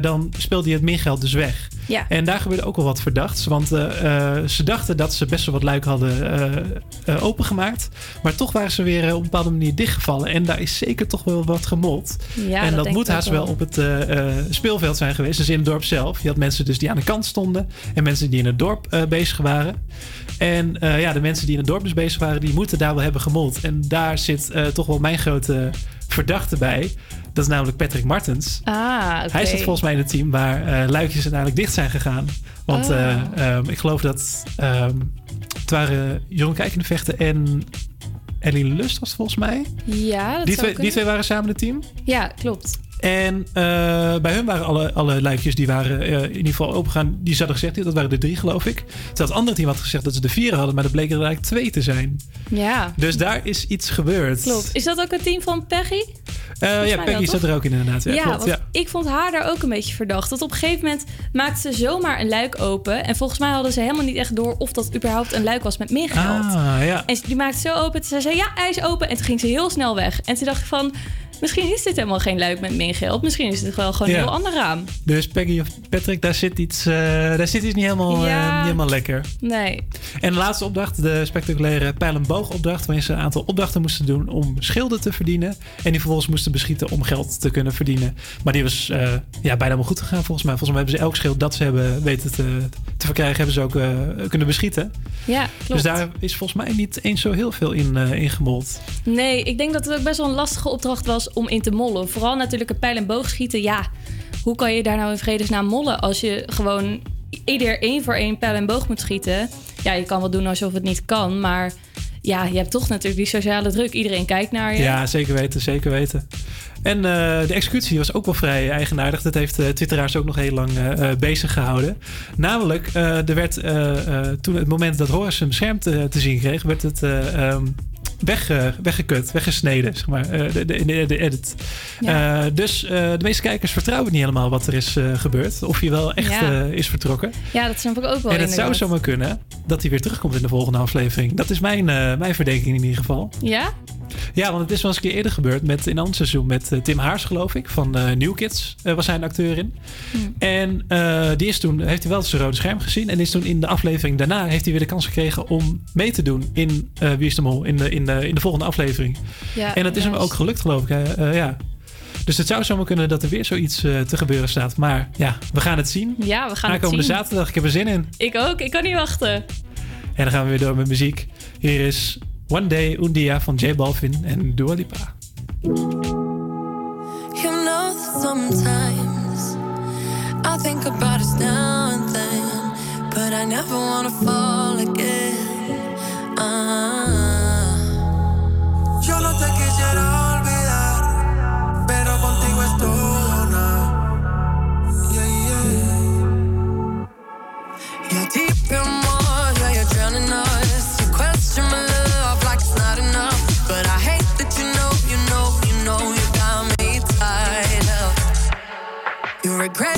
dan speelde je het mingeld dus weg. Ja. En daar gebeurde ook wel wat verdachts. Want ze dachten dat ze best wel wat luiken hadden opengemaakt. Maar toch waren ze weer op een bepaalde manier dichtgevallen. En daar is zeker toch wel wat gemold. Ja, en dat moet haast wel wel. op het speelveld zijn geweest. Dus in het dorp zelf. Je had mensen dus die aan de kant stonden. En mensen die in het dorp eh, bezig waren. En eh, ja, de mensen die in het dorp dus bezig waren, die moeten daar wel hebben gemold. En daar zit eh, toch wel mijn grote verdachte bij. Dat is namelijk Patrick Martens. Ah. Hij zit volgens mij in het team waar luikjes uiteindelijk dicht zijn gegaan. Want Oh. eh, ehm, ik geloof dat ehm, het waren Jeroen Kijkenvechten en Ellie Lust was volgens mij. Ja, dat Die twee, die twee waren samen het team. Ja, klopt. En eh, bij hun waren alle, alle luikjes die waren eh, in ieder geval opengaan. Die ze hadden gezegd, dat waren er drie geloof ik. Terwijl het andere team had gezegd dat ze er vier hadden. Maar dat bleken er eigenlijk twee te zijn. Ja, Dus daar is iets gebeurd. klopt. Is dat ook het team van Peggy? Eh, ja, Peggy wel, zat er ook in inderdaad. Ja, Ja, klopt. want Ja. ik vond haar daar ook een beetje verdacht. Dat op een gegeven moment maakte ze zomaar een luik open. En volgens mij hadden ze helemaal niet echt door of dat überhaupt een luik was met meer geld. Ah, ja. En die maakte zo open. Ze zei ja, hij is open. En toen ging ze heel snel weg. En toen dacht ik van, misschien is dit helemaal geen luik met min geld. Misschien is het wel gewoon Ja. een heel ander raam. Dus Peggy of Patrick, daar zit iets, eh, daar zit iets niet, helemaal, eh, niet helemaal lekker. Nee. En de laatste opdracht, de spectaculaire pijl- en boogopdracht... waarin ze een aantal opdrachten moesten doen om schilden te verdienen... en die vervolgens moesten beschieten om geld te kunnen verdienen. Maar die was eh, ja, bijna helemaal goed gegaan volgens mij. Volgens mij hebben ze elk schild dat ze hebben weten te, te verkrijgen... hebben ze ook kunnen beschieten. Ja, klopt. Dus daar is volgens mij niet eens zo heel veel in, eh ingemold. Nee, ik denk dat het ook best wel een lastige opdracht was om in te mollen. Vooral natuurlijk een pijl en boog schieten. Ja, hoe kan je daar nou in vredesnaam mollen als je gewoon ieder één voor één pijl en boog moet schieten? Ja, je kan wel doen alsof het niet kan, maar ja, je hebt toch natuurlijk die sociale druk. Iedereen kijkt naar je. Ja, zeker weten, zeker weten. En eh, de executie was ook wel vrij eigenaardig. Dat heeft de twitteraars ook nog heel lang eh, eh, bezig gehouden. Namelijk, eh, er werd eh, eh, toen het moment dat Horace een scherm te, zien kreeg... werd het eh, ehm, weg, weggekut, weggesneden, zeg maar, eh, de, de, de, de edit. Ja. Eh, dus eh, de meeste kijkers vertrouwen niet helemaal wat er is gebeurd. Of hij wel echt Ja. is vertrokken. Ja, dat snap ik ook wel en het zou zomaar kunnen dat hij weer terugkomt in de volgende aflevering. Dat is mijn, mijn verdenking in ieder geval. Ja? Ja, want het is wel eens een keer eerder gebeurd met, in een ander seizoen met eh, Tim Haars, geloof ik. Van eh New Kids eh, was hij een acteur in. En eh, die is toen, heeft hij wel zijn rode scherm gezien. En is toen in de aflevering daarna heeft hij weer de kans gekregen om mee te doen in Wie is de Mol? In de, in de, in de volgende aflevering. Ja, en dat is hem ook gelukt, geloof ik. ja. Dus het zou zomaar kunnen dat er weer zoiets te gebeuren staat. Maar ja, we gaan het zien. Ja, we gaan het Aankomende zien. zaterdag. Ik heb er zin in. Ik ook, ik kan niet wachten. En dan gaan we weer door met muziek. Hier is One Day Un Dia van J Balvin en Dua Lipa. You know that sometimes I think about us now and then, but I never wanna fall again. Ah. Yo no te quisiera regret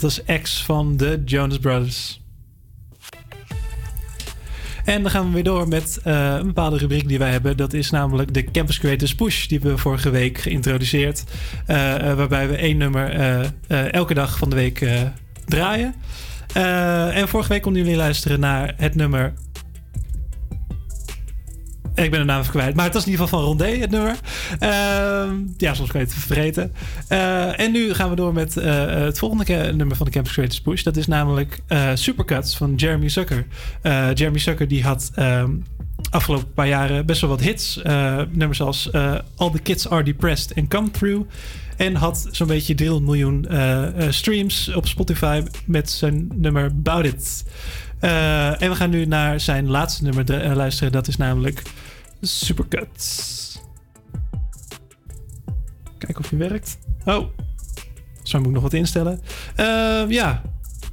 dat was ex van de Jonas Brothers. En dan gaan we weer door met eh, een bepaalde rubriek die wij hebben. Dat is namelijk de Campus Creators Push. Die we vorige week geïntroduceerd. Eh, waarbij we één nummer elke dag van de week draaien. En vorige week konden jullie luisteren naar het nummer ik ben de naam even kwijt. Maar het was in ieder geval van Rondé, het nummer. Ehm, ja, soms kan je het vergeten. Eh, en nu gaan we door met eh, het volgende nummer van de Campus Creators Push. Dat is namelijk eh, Supercuts van Jeremy Zucker. Jeremy Zucker die had ehm, afgelopen paar jaren best wel wat hits. Nummers als All the Kids Are Depressed and Come Through. En had zo'n beetje 300 miljoen streams op Spotify met zijn nummer Bout It. En we gaan nu naar zijn laatste nummer luisteren. Dat is namelijk Supercuts. Kijken of hij werkt. Oh, zo moet ik nog wat instellen. Eh, ja,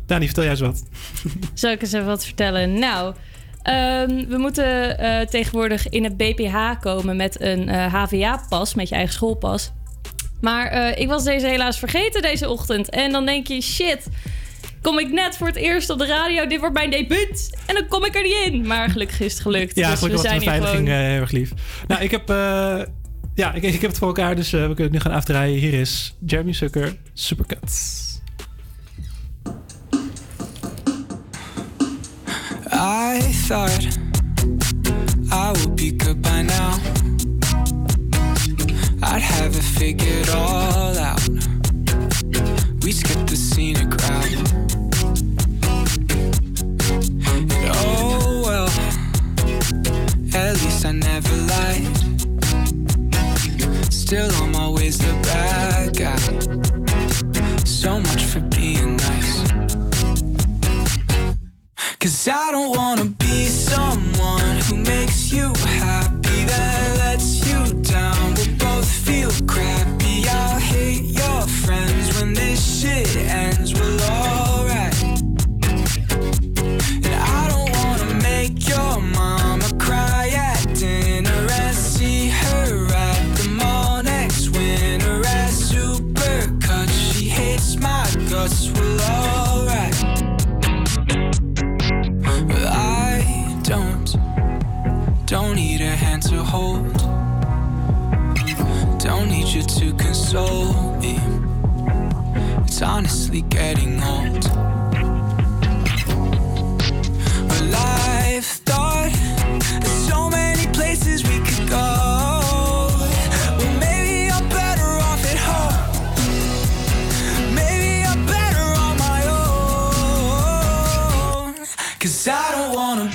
Dani, vertel jij eens wat. Zal ik eens even wat vertellen? Nou, ehm, we moeten eh, tegenwoordig in het BPH komen met een eh, HVA-pas, met je eigen schoolpas. Maar eh, ik was deze helaas vergeten deze ochtend. En dan denk je, shit, kom ik net voor het eerst op de radio, dit wordt mijn debuut. En dan kom ik er niet in. Maar gelukkig is het gelukt. Ja, dus gelukkig we was de zijn hier beveiliging gewoon... eh, heel erg lief. Nou, ik heb, eh, ja, ik, ik heb het voor elkaar, dus eh, we kunnen het nu gaan afdraaien. Hier is Jeremy Zucker, Supercuts. I thought I would be good by now. I'd have it figured all out. We skipped the scenic route. Least I never lied. Still I'm always the bad guy. So much for being nice. Cause I don't wanna be someone who makes you you to console me. It's honestly getting old. Well, I've thought there's so many places we could go. Well, maybe I'm better off at home. Maybe I'm better on my own. Cause I don't wanna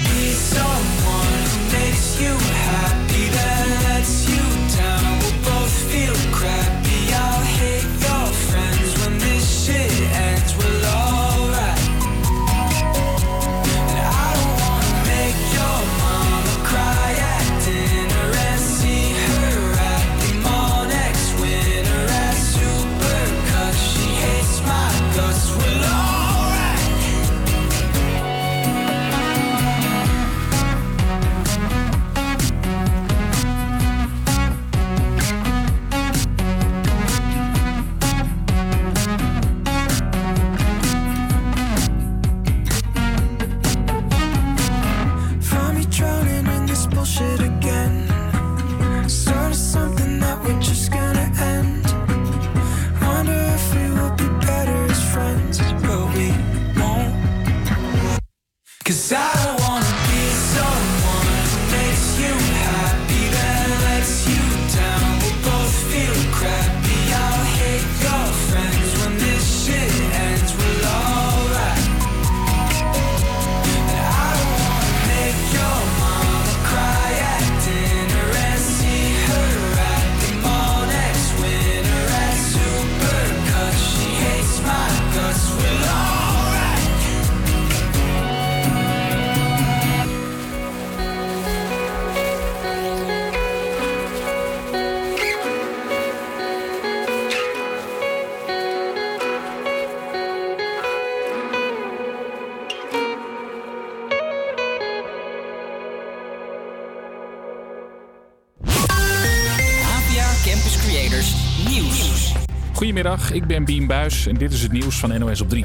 Goedemiddag, ik ben Bien Buis en dit is het nieuws van NOS op 3.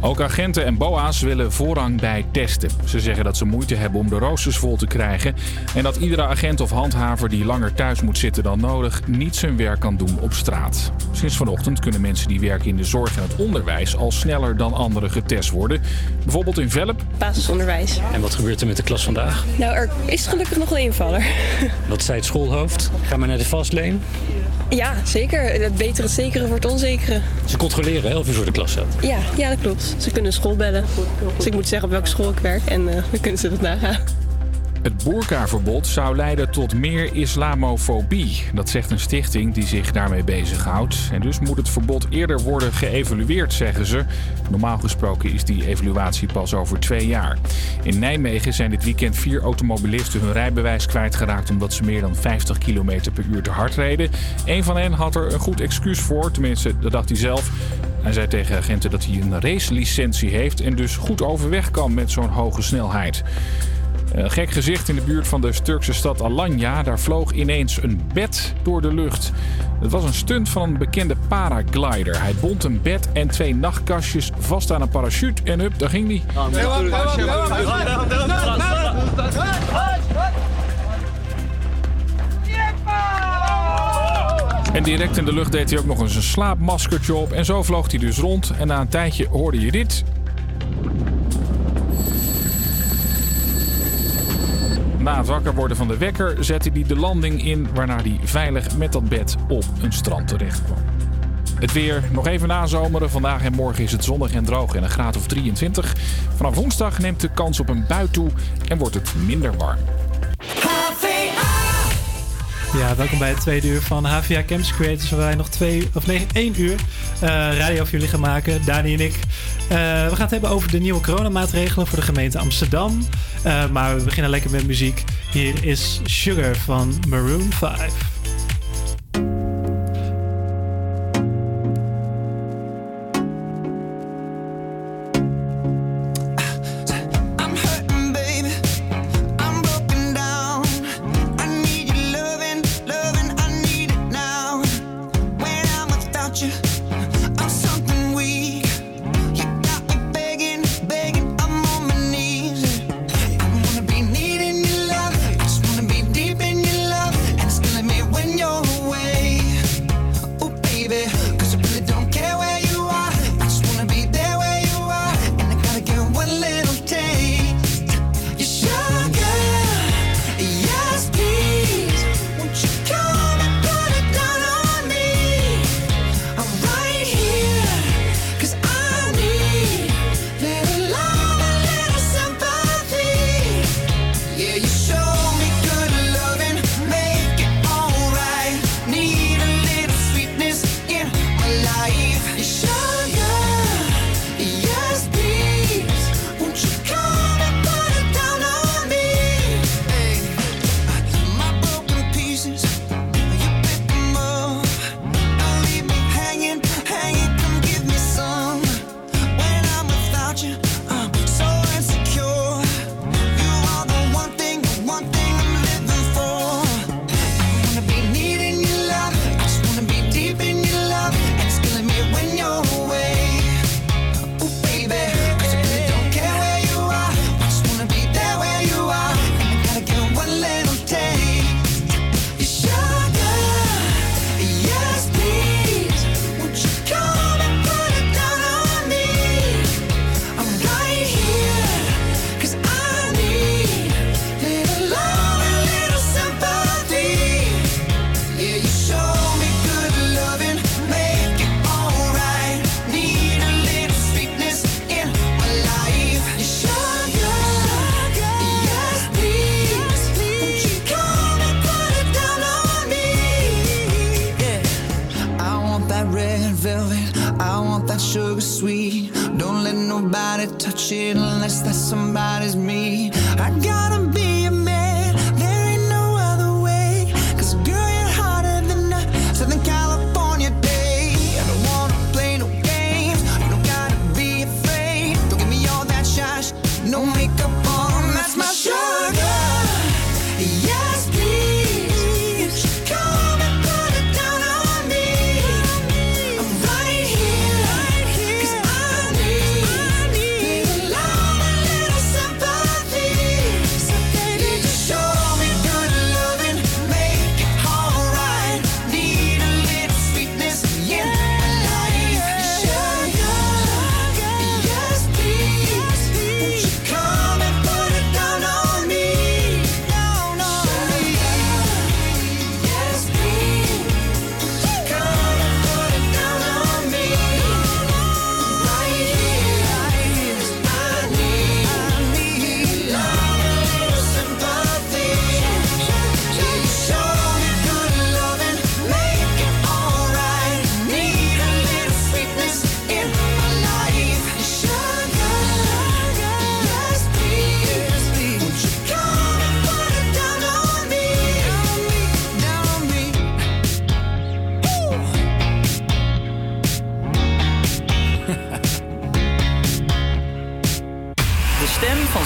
Ook agenten en BOA's willen voorrang bij testen. Ze zeggen dat ze moeite hebben om de roosters vol te krijgen. En dat iedere agent of handhaver die langer thuis moet zitten dan nodig, niet zijn werk kan doen op straat. Sinds vanochtend kunnen mensen die werken in de zorg en het onderwijs al sneller dan anderen getest worden. Bijvoorbeeld in Velp. Basisonderwijs. En wat gebeurt er met de klas vandaag? Nou, er is gelukkig nog een invaller. Wat zei het schoolhoofd? Ga maar naar de vastleen. Ja, zeker. Het betere het zekere voor het onzekere. Ze controleren hè, of je voor de klas staat. Ja, ja, dat klopt. Ze kunnen school bellen. Dus ik moet zeggen op welke school ik werk en eh, dan kunnen ze dat nagaan. Het boerkaverbod zou leiden tot meer islamofobie. Dat zegt een stichting die zich daarmee bezighoudt. En dus moet het verbod eerder worden geëvalueerd, zeggen ze. Normaal gesproken is die evaluatie pas over twee jaar. In Nijmegen zijn dit weekend vier automobilisten hun rijbewijs kwijtgeraakt... omdat ze meer dan 50 km per uur te hard reden. Een van hen had er een goed excuus voor, tenminste, dat dacht hij zelf. Hij zei tegen agenten dat hij een racelicentie heeft... en dus goed overweg kan met zo'n hoge snelheid. Een gek gezicht in de buurt van de Turkse stad Alanya. Daar vloog ineens een bed door de lucht. Het was een stunt van een bekende paraglider. Hij bond een bed en twee nachtkastjes vast aan een parachute en hup, daar ging die. En direct in de lucht deed hij ook nog eens een slaapmaskertje op. En zo vloog hij dus rond. En na een tijdje hoorde je dit. Na het wakker worden van de wekker zette hij de landing in, waarna hij veilig met dat bed op een strand terecht kwam. Het weer nog even nazomeren. Vandaag en morgen is het zonnig en droog en een graad of 23. Vanaf woensdag neemt de kans op een bui toe en wordt het minder warm. Ja, welkom bij het tweede uur van HVA Campus Creators. Waar wij nog twee, of nee, één uur eh, radio voor jullie gaan maken. Dani en ik. Eh, we gaan het hebben over de nieuwe coronamaatregelen voor de gemeente Amsterdam. Eh, maar we beginnen lekker met muziek. Hier is Sugar van Maroon 5.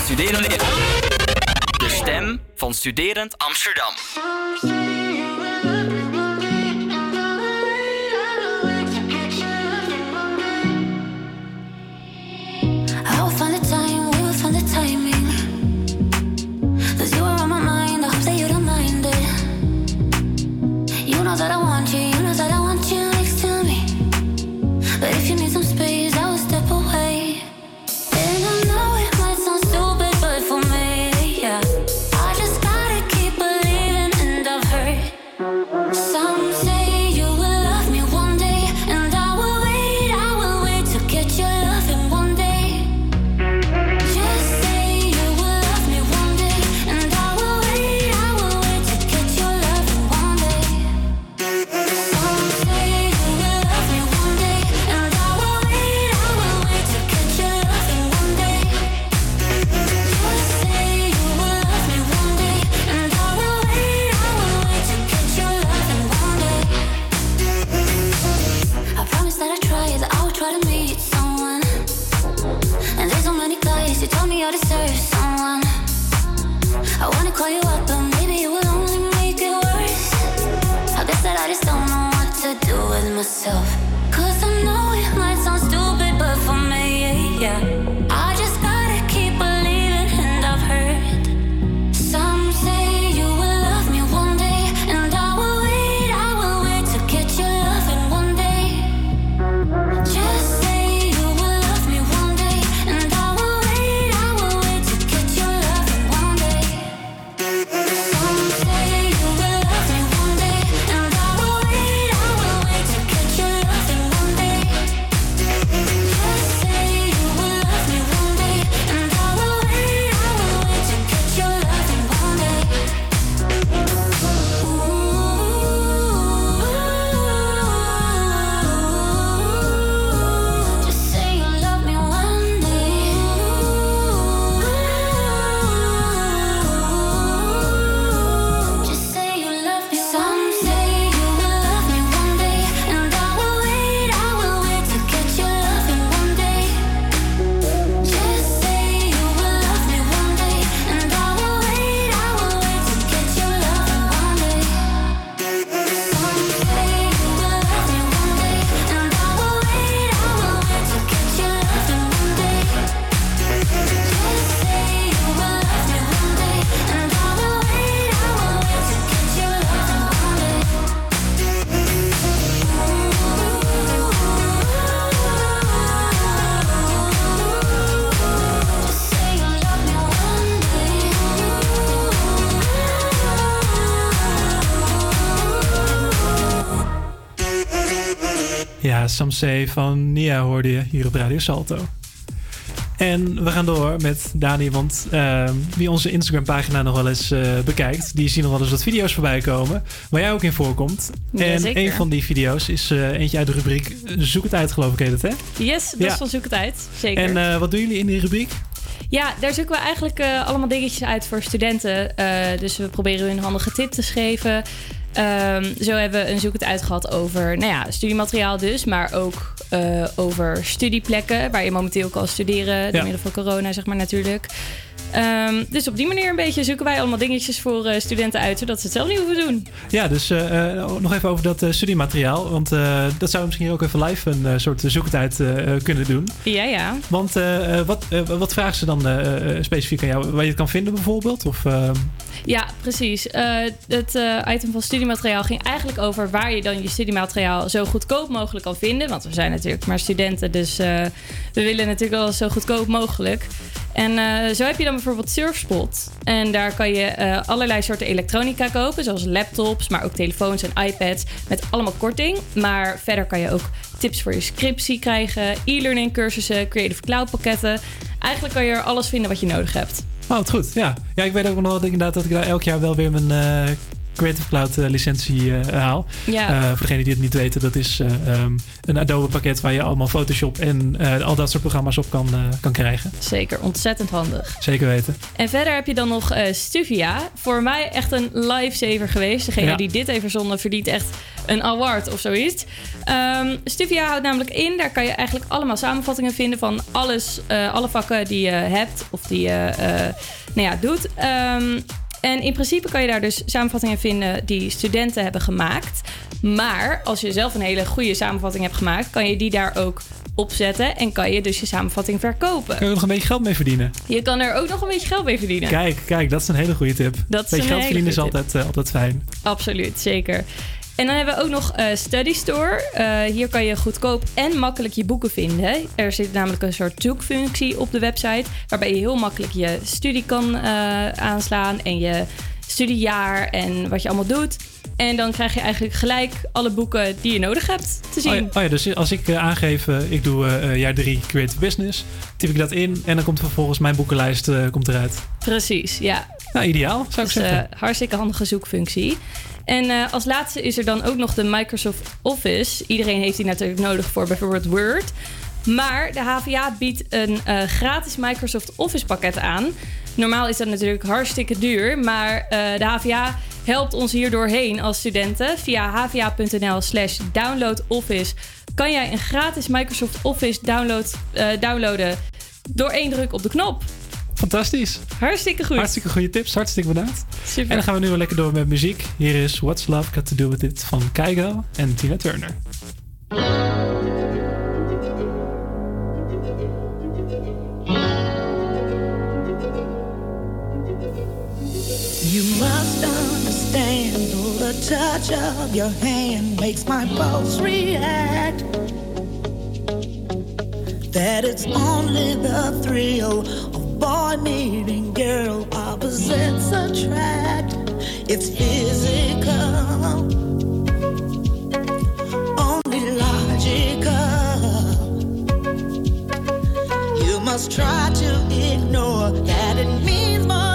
Studeren. De stem van Studerend Amsterdam. Some Say van Nia hoorde je hier op Radio Salto. En we gaan door met Dani, want ehm, wie onze Instagram-pagina nog wel eens eh, bekijkt, die zien nog wel eens wat video's voorbij komen, waar jij ook in voorkomt. en Jazeker. een van die video's is eh, eentje uit de rubriek Zoek het uit, geloof ik heet het, hè? Yes, dat Ja. is van Zoek het uit. Zeker. En eh, wat doen jullie in die rubriek? Ja, daar zoeken we eigenlijk allemaal dingetjes uit voor studenten. Dus we proberen hun handige tips te geven. Ehm, zo hebben we een zoek het uit gehad over nou ja, studiemateriaal dus, maar ook eh, over studieplekken waar je momenteel kan studeren door Ja. middel van corona, zeg maar natuurlijk. Ehm, dus op die manier een beetje zoeken wij allemaal dingetjes voor eh, studenten uit, zodat ze het zelf niet hoeven doen. Ja, dus eh, eh, nog even over dat studiemateriaal, want dat zouden we misschien ook even live een soort zoek het uit eh, kunnen doen. Ja, ja. Want wat, wat vragen ze dan specifiek aan jou? Waar je het kan vinden bijvoorbeeld? Of, eh, Ja, precies. Het item van studiemateriaal ging eigenlijk over waar je dan je studiemateriaal zo goedkoop mogelijk kan vinden. Want we zijn natuurlijk maar studenten, dus we willen natuurlijk wel zo goedkoop mogelijk. En eh, zo heb je dan bijvoorbeeld Surfspot. En daar kan je eh, allerlei soorten elektronica kopen, zoals laptops, maar ook telefoons en iPads met allemaal korting. Maar verder kan je ook tips voor je scriptie krijgen, e-learning cursussen, creative cloud pakketten. Eigenlijk kan je er alles vinden wat je nodig hebt. Oh, het goed. Ja. ja, ik weet ook nog dat, inderdaad dat ik daar elk jaar wel weer mijn eh, Creative Cloud eh, licentie eh, haal. Ja. Eh, voor degenen die het niet weten, dat is ehm, een Adobe pakket waar je allemaal Photoshop en al dat soort programma's op kan, kan krijgen. Zeker, ontzettend handig. Zeker weten. En verder heb je dan nog Stuvia. Voor mij echt een lifesaver geweest. Degene Ja. die dit heeft verzonnen verdient echt een award of zoiets. Ehm, Stuvia houdt namelijk in, daar kan je eigenlijk allemaal samenvattingen vinden van alles, alle vakken die je hebt of die je nou ja, doet. Ehm, en in principe kan je daar dus samenvattingen vinden die studenten hebben gemaakt. Maar als je zelf een hele goede samenvatting hebt gemaakt, kan je die daar ook opzetten en kan je dus je samenvatting verkopen. Kun je er nog een beetje geld mee verdienen? Je kan er ook nog een beetje geld mee verdienen. Kijk, kijk, dat is een hele goede tip. Dat is beetje geld verdienen is altijd, eh, altijd fijn. Absoluut, zeker. En dan hebben we ook nog eh, Study Store. Eh, hier kan je goedkoop en makkelijk je boeken vinden. Er zit namelijk een soort zoekfunctie op de website, waarbij je heel makkelijk je studie kan eh, aanslaan en je studiejaar en wat je allemaal doet. En dan krijg je eigenlijk gelijk alle boeken die je nodig hebt te zien. Oh ja, oh ja, dus als ik aangeef, ik doe jaar 3 Creative Business, typ ik dat in en dan komt vervolgens mijn boekenlijst komt eruit. Precies, ja. Nou, ideaal zou ik Dus, zeggen. eh, hartstikke handige zoekfunctie. En eh, als laatste is er dan ook nog de Microsoft Office. Iedereen heeft die natuurlijk nodig voor bijvoorbeeld Word. Maar de HVA biedt een eh, gratis Microsoft Office pakket aan. Normaal is dat natuurlijk hartstikke duur, maar eh, de HVA helpt ons hier doorheen als studenten. Via hva.nl slash downloadoffice kan jij een gratis Microsoft Office download, downloaden door één druk op de knop. Fantastisch. Hartstikke goed. Hartstikke goede tips, hartstikke bedankt. Super. En dan gaan we nu wel lekker door met muziek. Hier is What's Love Got To Do With It van Keigo en Tina Turner. You must understand, the touch of your hand makes my pulse react. That it's only the thrill of boy meeting girl, opposites attract. It's physical, only logical. You must try to ignore that it means more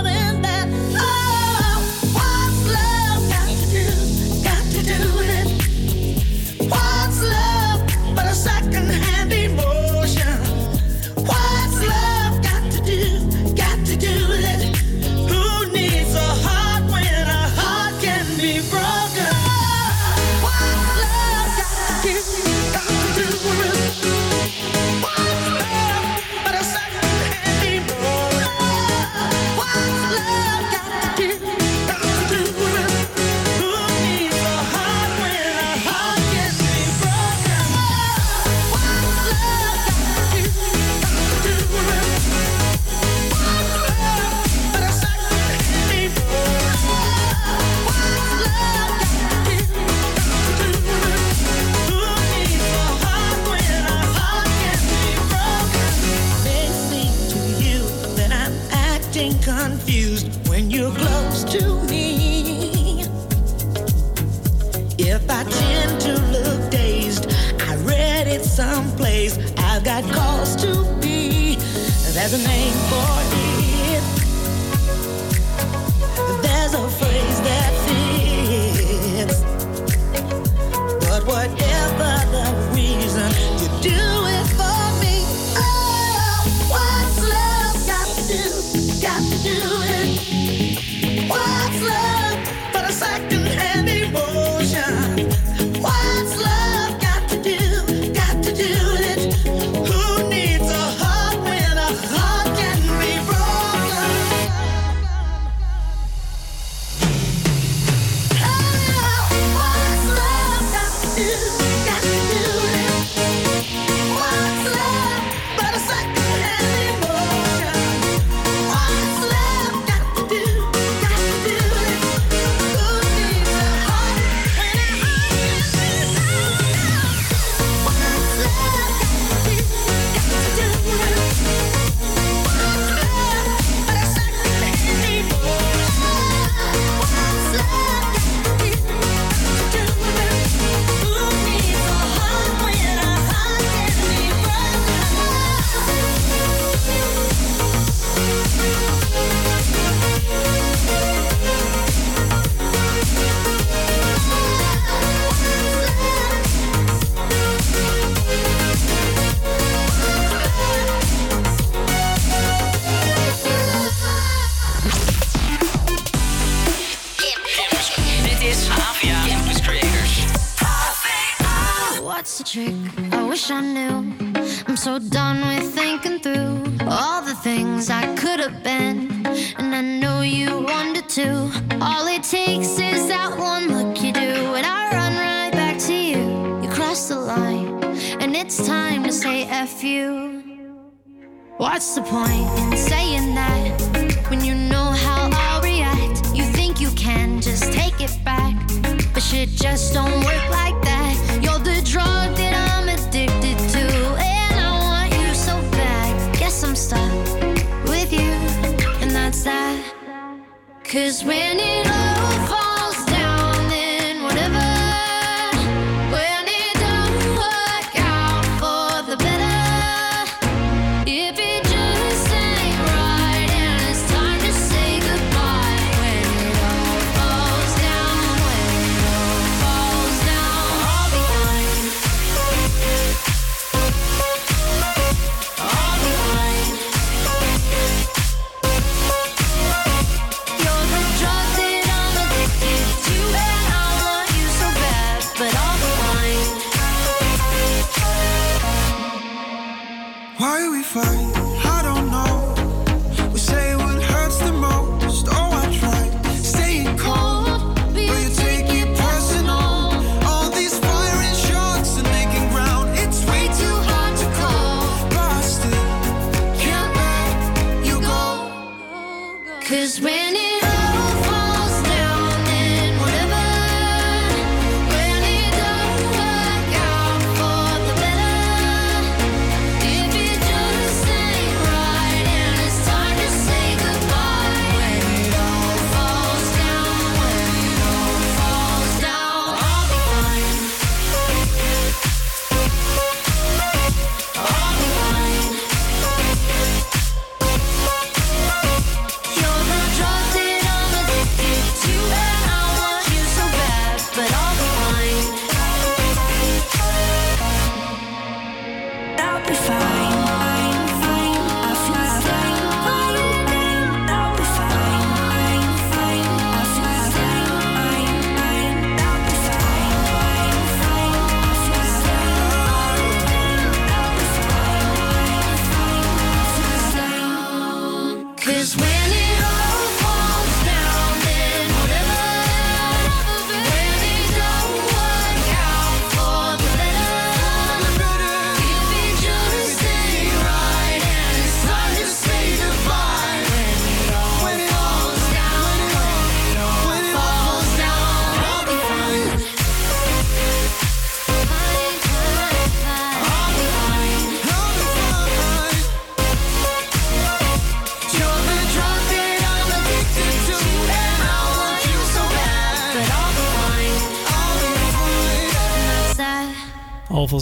fight?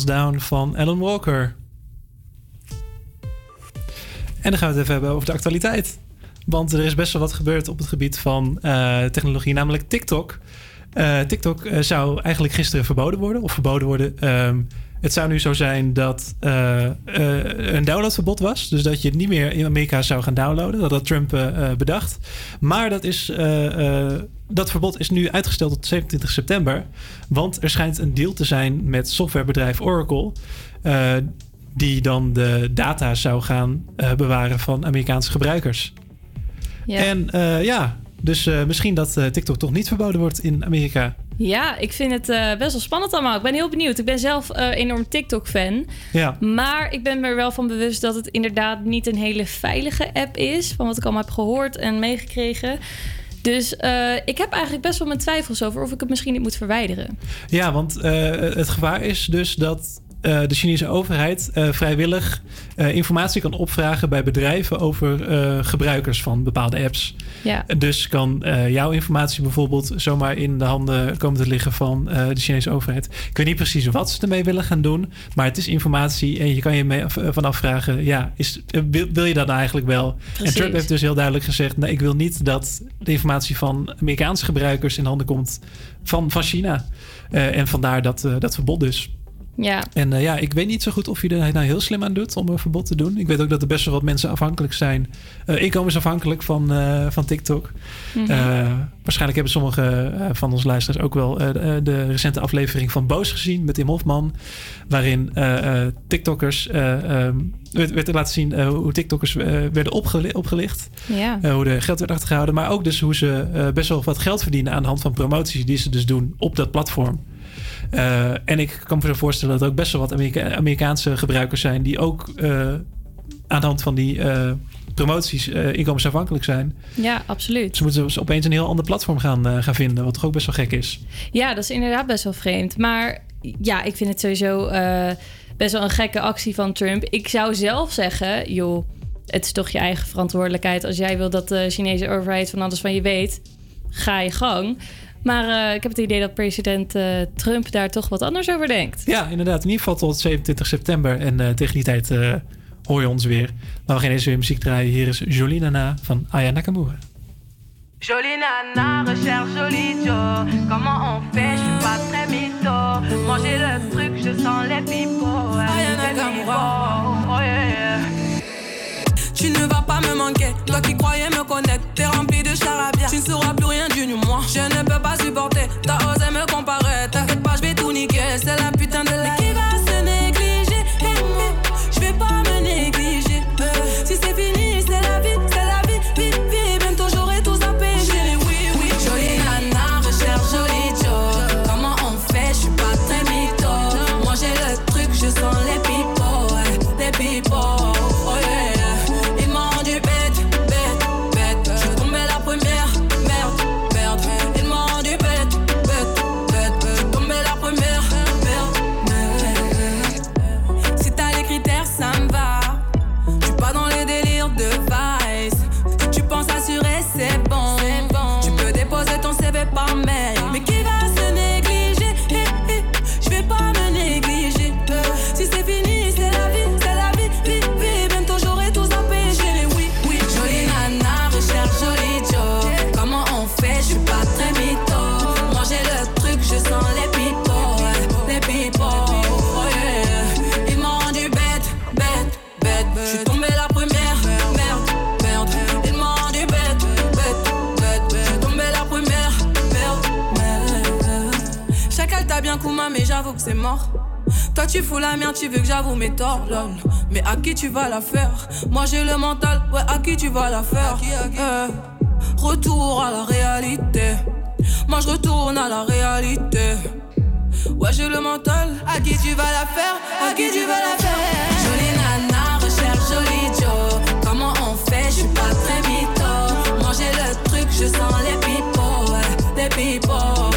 Down van Alan Walker. En dan gaan we het even hebben over de actualiteit. Want er is best wel wat gebeurd op het gebied van eh, technologie, namelijk TikTok. Eh, TikTok eh, zou eigenlijk gisteren verboden worden, of verboden worden. Ehm, het zou nu zo zijn dat eh, een downloadverbod was. Dus dat je het niet meer in Amerika zou gaan downloaden. Dat had Trump eh, bedacht. Maar dat, is, dat verbod is nu uitgesteld tot 27 september. Want er schijnt een deal te zijn met softwarebedrijf Oracle. die dan de data zou gaan bewaren van Amerikaanse gebruikers. Ja. En ja, dus misschien dat TikTok toch niet verboden wordt in Amerika. Ja, ik vind het eh, best wel spannend allemaal. Ik ben heel benieuwd. Ik ben zelf eh, enorm TikTok-fan. Ja. Maar ik ben me er wel van bewust dat het inderdaad niet een hele veilige app is. Van wat ik allemaal heb gehoord en meegekregen. Dus eh, ik heb eigenlijk best wel mijn twijfels over of ik het misschien niet moet verwijderen. Ja, want het gevaar is dus dat eh, de Chinese overheid eh, vrijwillig eh, informatie kan opvragen bij bedrijven over gebruikers van bepaalde apps. Ja. Dus kan jouw informatie bijvoorbeeld zomaar in de handen komen te liggen van de Chinese overheid. Ik weet niet precies wat ze ermee willen gaan doen, maar het is informatie en je kan je mee van afvragen, ja, is, wil, wil je dat nou eigenlijk wel? En. Trump heeft dus heel duidelijk gezegd, nee, ik wil niet dat de informatie van Amerikaanse gebruikers in handen komt van, van China. En vandaar dat, dat verbod dus. Ja. En eh, ja, ik weet niet zo goed of je er nou heel slim aan doet om een verbod te doen. Ik weet ook dat er best wel wat mensen afhankelijk zijn, eh, inkomensafhankelijk van, eh, van TikTok. Mhm. Waarschijnlijk hebben sommige van onze luisteraars ook wel de, recente aflevering van Boos gezien met Tim Hofman. Waarin TikTokkers ehm, werd, werd er laten zien hoe TikTokkers werden opgeli- opgelicht. Hoe er geld werd achtergehouden. Maar ook dus hoe ze best wel wat geld verdienen aan de hand van promoties die ze dus doen op dat platform. Eh, en ik kan me zo voorstellen dat er ook best wel wat Amerika- Amerikaanse gebruikers zijn die ook eh, aan de hand van die eh, promoties inkomensafhankelijk zijn. Ja, absoluut. Ze moeten dus opeens een heel ander platform gaan, gaan vinden, wat toch ook best wel gek is. Ja, dat is inderdaad best wel vreemd. Maar ja, ik vind het sowieso best wel een gekke actie van Trump. Ik zou zelf zeggen, joh, het is toch je eigen verantwoordelijkheid. Als jij wil dat de Chinese overheid van alles van je weet, ga je gang. Maar eh, ik heb het idee dat president eh, Trump daar toch wat anders over denkt. Ja, inderdaad. In ieder geval tot 27 september. En eh, tegen die tijd eh, hoor je ons weer. Maar we gaan eerst weer muziek draaien. Hier is Jolina Na van Aya Nakamura. Jolie nana, recherche jolie Joe. Comment on fait, je suis pas très mytho. Manger le truc, je sens les pipots. Ayana Oh yeah, yeah. Tu ne vas pas me manquer, toi qui croyais me connaître, t'es rempli de charabia. Tu ne sauras plus rien du moi. Je ne peux pas supporter, t'as osé me comparer. T'inquiète pas, je vais tout niquer, c'est la putain que c'est mort. Toi tu fous la merde, tu veux que j'avoue mes torts, lol. Mais à qui tu vas la faire? Moi j'ai le mental, ouais, à qui tu vas la faire? Eh, Retour à la réalité. Moi je retourne à la réalité. Ouais, j'ai le mental. À qui tu vas la faire? À qui tu vas la faire? Jolie nana, recherche jolie Joe. Comment on fait? Je suis pas très mytho. Moi j'ai le truc, je sens les pipots. Ouais, les pipots.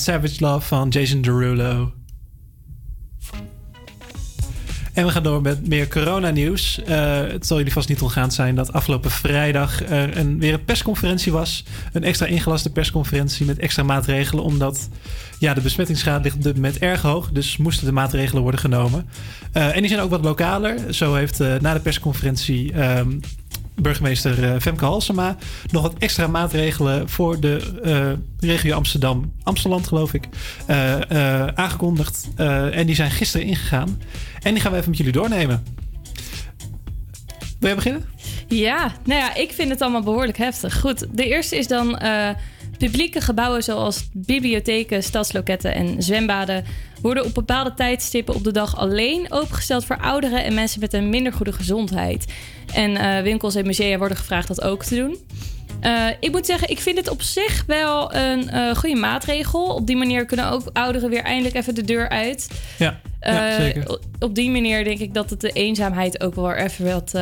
Savage Love van Jason Derulo. En we gaan door met meer coronanieuws. Eh het zal jullie vast niet ontgaan zijn dat afgelopen vrijdag er een, weer een persconferentie was. Een extra ingelaste persconferentie met extra maatregelen. Omdat ja, de besmettingsgraad ligt op dit moment erg hoog. Dus moesten de maatregelen worden genomen. Eh, en die zijn ook wat lokaler. Zo heeft eh, na de persconferentie ehm, burgemeester eh, Femke Halsema nog wat extra maatregelen voor de eh, regio Amsterdam, Amsterdam geloof ik, eh, aangekondigd. En die zijn gisteren ingegaan. En die gaan we even met jullie doornemen. Wil jij beginnen? Ja, nou ja, ik vind het allemaal behoorlijk heftig. Goed, de eerste is dan publieke gebouwen zoals bibliotheken, stadsloketten en zwembaden worden op bepaalde tijdstippen op de dag alleen opengesteld voor ouderen en mensen met een minder goede gezondheid. En eh, winkels en musea worden gevraagd dat ook te doen. Eh, ik moet zeggen, ik vind het op zich wel een eh, goede maatregel. Op die manier kunnen ook ouderen weer eindelijk even de deur uit. Ja, ja, zeker. Op die manier denk ik dat het de eenzaamheid ook wel even wat...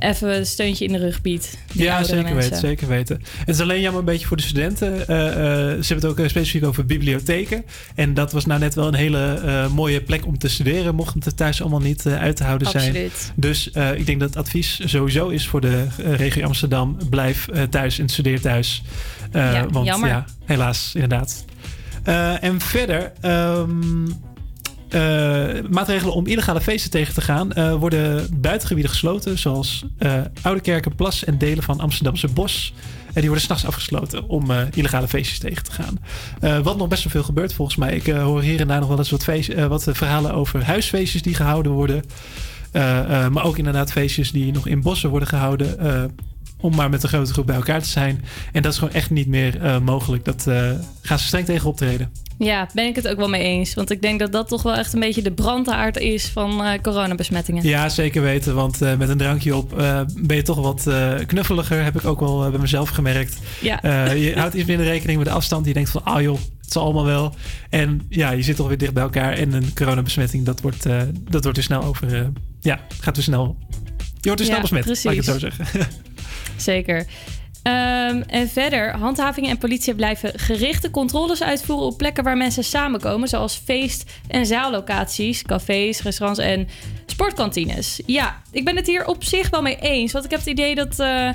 even een steuntje in de rug biedt. Ja, zeker weten, zeker weten. Het is alleen jammer een beetje voor de studenten. Eh, eh, ze hebben het ook eh, specifiek over bibliotheken. En dat was nou net wel een hele mooie plek om te studeren, mocht het er thuis allemaal niet uit te houden zijn. Absoluut. Dus eh, ik denk dat het advies sowieso is voor de regio Amsterdam: blijf thuis en studeer thuis. Ja, want jammer. ja, helaas, inderdaad. En verder. ehm, eh, maatregelen om illegale feesten tegen te gaan eh, worden buitengebieden gesloten, zoals eh Oude Kerken, Plas en delen van Amsterdamse Bos. En die worden s'nachts afgesloten om eh, illegale feestjes tegen te gaan. Eh, wat nog best wel veel gebeurt volgens mij. Ik eh, hoor hier en daar nog wel eens wat, feest, eh, wat eh, verhalen over huisfeestjes die gehouden worden. Eh, eh, maar ook inderdaad feestjes die nog in bossen worden gehouden. Om maar met een grote groep bij elkaar te zijn. En dat is gewoon echt niet meer eh, mogelijk. Dat eh, gaan ze streng tegen optreden. Ja, ben ik het ook wel mee eens. Want ik denk dat dat toch wel echt een beetje de brandaard is van eh, coronabesmettingen. Ja, zeker weten. Want met een drankje op ben je toch wat knuffeliger. Heb ik ook wel bij mezelf gemerkt. Ja. Je houdt iets minder rekening met de afstand. Je denkt van, ah joh, het zal allemaal wel. En ja, je zit toch weer dicht bij elkaar. En een coronabesmetting, dat wordt, dat wordt er snel over... ja, gaat er snel... Je wordt er snel Ja, besmet, laat ik het zo precies. zeggen. Zeker. Ehm, en verder, handhaving en politie blijven gerichte controles uitvoeren op plekken waar mensen samenkomen, zoals feest- en zaallocaties, cafés, restaurants en sportkantines. Ja, ik ben het hier op zich wel mee eens, want ik heb het idee dat eh,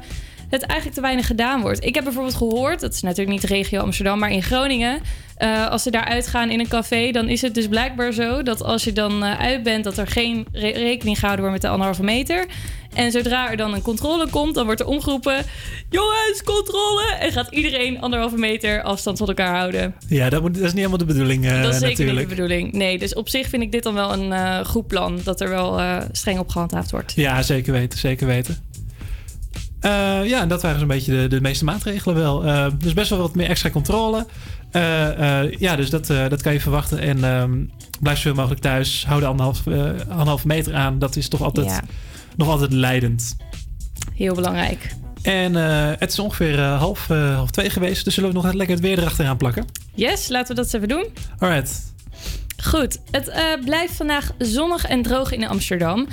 het eigenlijk te weinig gedaan wordt. Ik heb bijvoorbeeld gehoord, dat is natuurlijk niet regio Amsterdam, maar in Groningen, eh, als ze daar uitgaan in een café, dan is het dus blijkbaar zo dat als je dan eh, uit bent, dat er geen re- rekening gehouden wordt met de anderhalve meter. En zodra er dan een controle komt, dan wordt er omgeroepen: jongens, controle! En gaat iedereen anderhalve meter afstand van elkaar houden. ja, dat, moet, dat is niet helemaal de bedoeling eh, dat is zeker natuurlijk. niet de bedoeling. Nee, dus op zich vind ik dit dan wel een eh, goed plan. Dat er wel eh, streng op gehandhaafd wordt. Ja, zeker weten, zeker weten. Ja, en dat waren zo'n beetje de, de meeste maatregelen wel. Dus best wel wat meer extra controle. Ja, dus dat, dat kan je verwachten. En ehm, blijf zoveel mogelijk thuis. Hou de anderhalf, anderhalf meter aan. Dat is toch altijd, Ja. Nog altijd leidend. Heel belangrijk. En eh, het is ongeveer eh, half, eh, half twee geweest. Dus zullen we nog lekker het weer erachteraan plakken? Yes, laten we dat eens even doen. Alright. Goed, het blijft vandaag zonnig en droog in Amsterdam.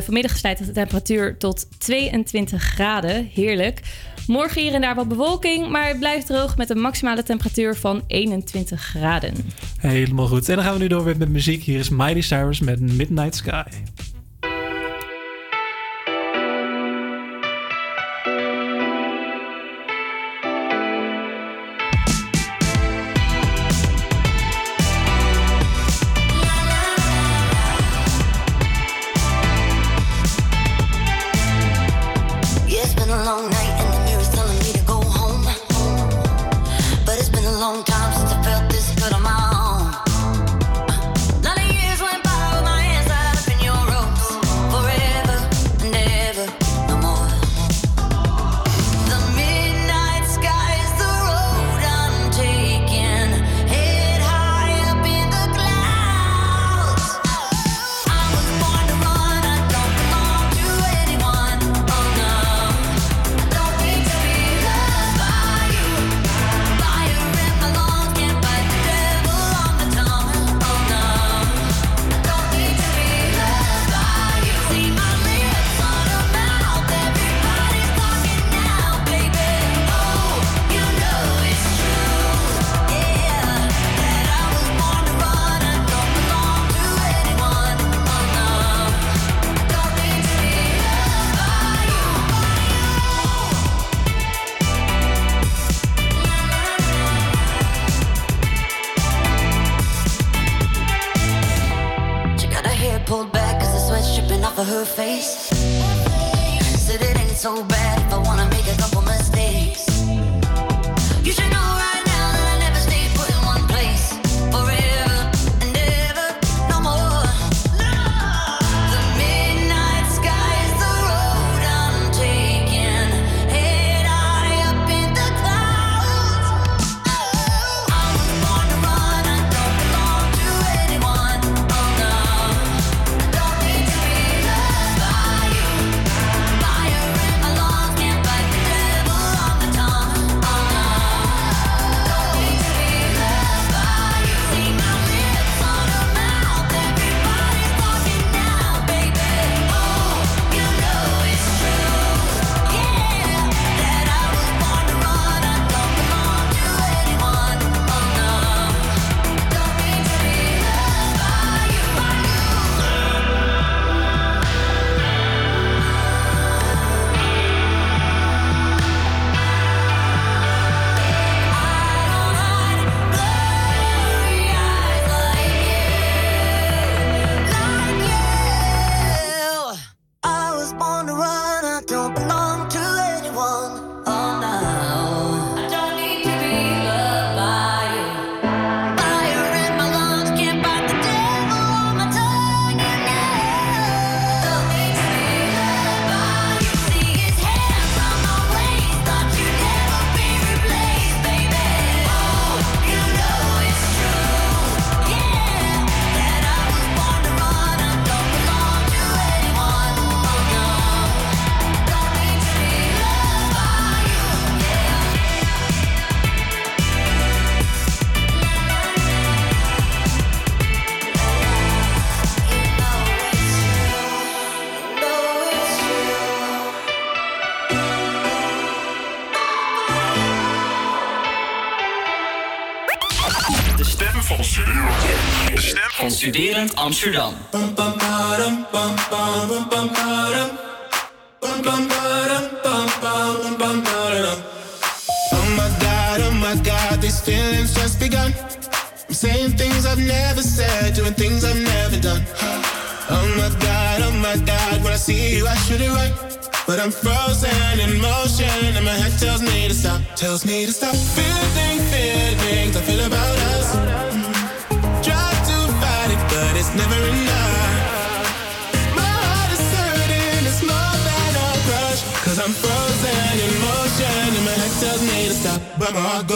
Vanmiddag stijgt de temperatuur tot 22 graden. Heerlijk. Morgen hier en daar wat bewolking, maar het blijft droog met een maximale temperatuur van 21 graden. Helemaal goed. En dan gaan we nu door weer met muziek. Hier is Mighty Cyrus met Midnight Sky. Goudmond Amsterdam. Oh my god, oh my god, these feelings just begun. I'm saying things I've never said, doing things I've never done. Oh my god, oh my god, when I see you, I should it right. But I'm frozen in motion, and my head tells me to stop, tells me to stop feeling. Baba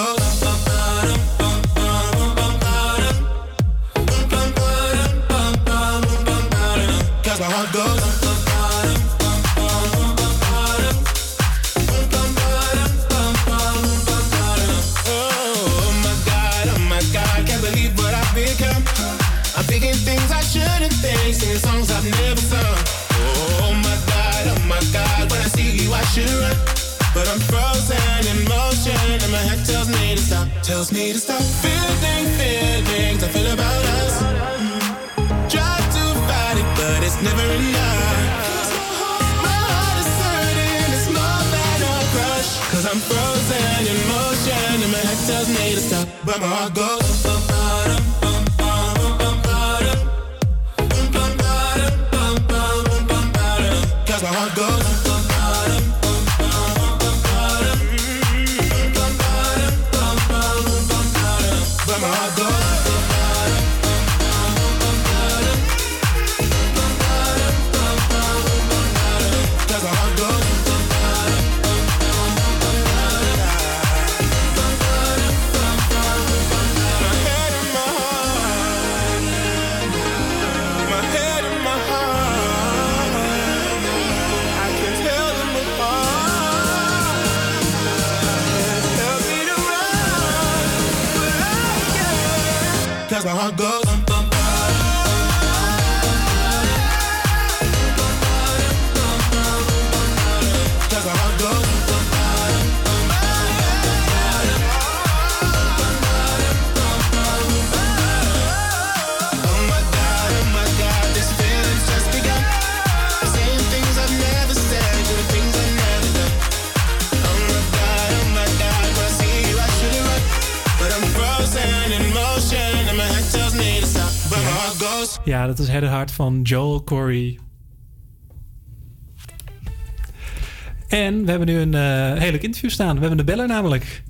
tells me to stop feeling, feelings I feel about us. Try to fight it, but it's never enough. My heart is hurting, it's more than a crush. Cause I'm frozen in motion, and my head tells me to stop, but my heart goes. Van Joel Corey. En we hebben nu een eh heerlijk interview staan. We hebben de beller namelijk.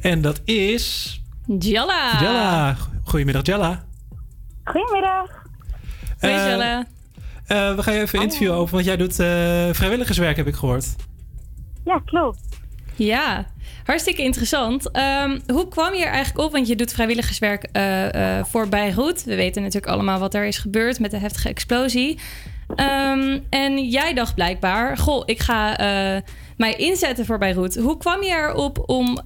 En dat is... Jalla. Jella. Goedemiddag, Jella. Goedemiddag. Hoi, Eh, Jelle. eh, we gaan je even interviewen over, want jij doet eh, vrijwilligerswerk, heb ik gehoord. Ja, klopt. Ja, hartstikke interessant. Ehm, hoe kwam je er eigenlijk op? Want je doet vrijwilligerswerk eh, eh, voor Beirut. We weten natuurlijk allemaal wat er is gebeurd met de heftige explosie. Ehm, en jij dacht blijkbaar, goh, ik ga eh, mij inzetten voor Beirut. Hoe kwam je erop om,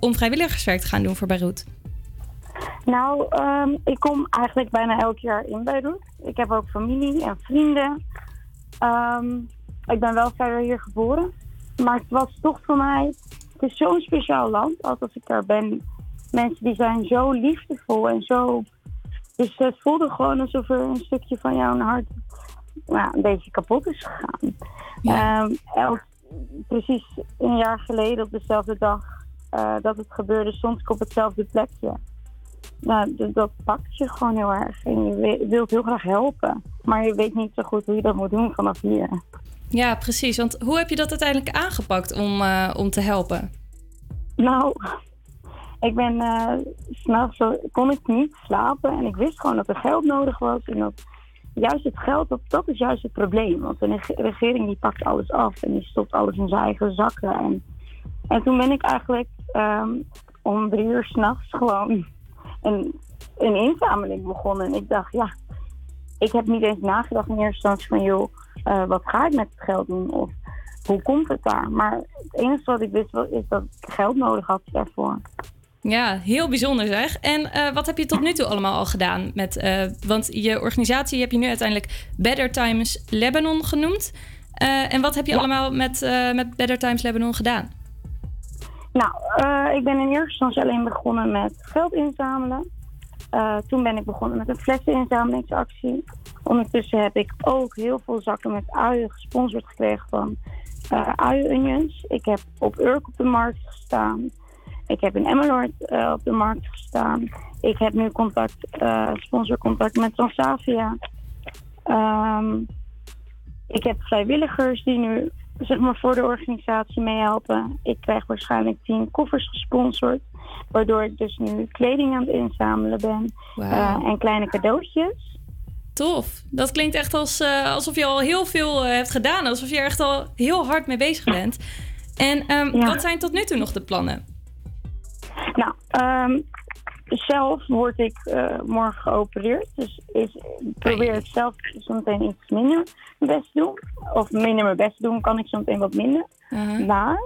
om vrijwilligerswerk te gaan doen voor Beirut? Nou, ehm, ik kom eigenlijk bijna elk jaar in Beirut. Ik heb ook familie en vrienden. Ik ben wel verder hier geboren. Maar het was toch voor mij... Het is zo'n speciaal land. Altijd als ik daar ben. Mensen die zijn zo liefdevol en zo... Dus het voelde gewoon alsof er een stukje van jouw hart nou, een beetje kapot is gegaan. Ehm, elk- precies een jaar geleden op dezelfde dag eh, dat het gebeurde, stond ik op hetzelfde plekje. Nou, dus dat pakt je gewoon heel erg. En je wi- wilt heel graag helpen. Maar je weet niet zo goed hoe je dat moet doen vanaf hier. Ja, precies. Want hoe heb je dat uiteindelijk aangepakt om, eh, om te helpen? Nou, ik ben eh, s'nachts kon ik niet slapen. En ik wist gewoon dat er geld nodig was. En dat juist het geld, dat, dat is juist het probleem. Want de reg- regering die pakt alles af. En die stopt alles in zijn eigen zakken. En, en toen ben ik eigenlijk ehm, om drie uur s'nachts gewoon een, een inzameling begonnen. En ik dacht, ja, ik heb niet eens nagedacht in eerste instantie van, joh, eh, wat ga ik met het geld doen? Of hoe komt het daar? Maar het enige wat ik wist wel, is dat ik geld nodig had daarvoor. Ja, heel bijzonder zeg. En eh, wat heb je tot nu toe allemaal al gedaan? Met, eh, want je organisatie heb je nu uiteindelijk Better Times Lebanon genoemd. En wat heb je allemaal met, met Better Times Lebanon gedaan? Nou, ik ben in eerste instantie alleen begonnen met geld inzamelen. Eh, toen ben ik begonnen met een flesseninzamelingsactie. Ondertussen heb ik ook heel veel zakken met uien gesponsord gekregen van uh, uien-unions. Ik heb op Urk op de markt gestaan. Ik heb in Emmeloord eh, op de markt gestaan. Ik heb nu contact, sponsorcontact met Transavia. Ehm, ik heb vrijwilligers die nu zeg maar, voor de organisatie meehelpen. Ik krijg waarschijnlijk tien koffers gesponsord. Waardoor ik dus nu kleding aan het inzamelen ben. Eh, en kleine cadeautjes. Tof. Dat klinkt echt als, eh, alsof je al heel veel eh, hebt gedaan. Alsof je er echt al heel hard mee bezig bent. En ehm, wat zijn tot nu toe nog de plannen? Nou, ehm, zelf word ik eh, morgen geopereerd. Dus is, probeer ik zelf zometeen iets minder mijn best te doen. Of minder mijn best te doen, kan ik zometeen wat minder. Maar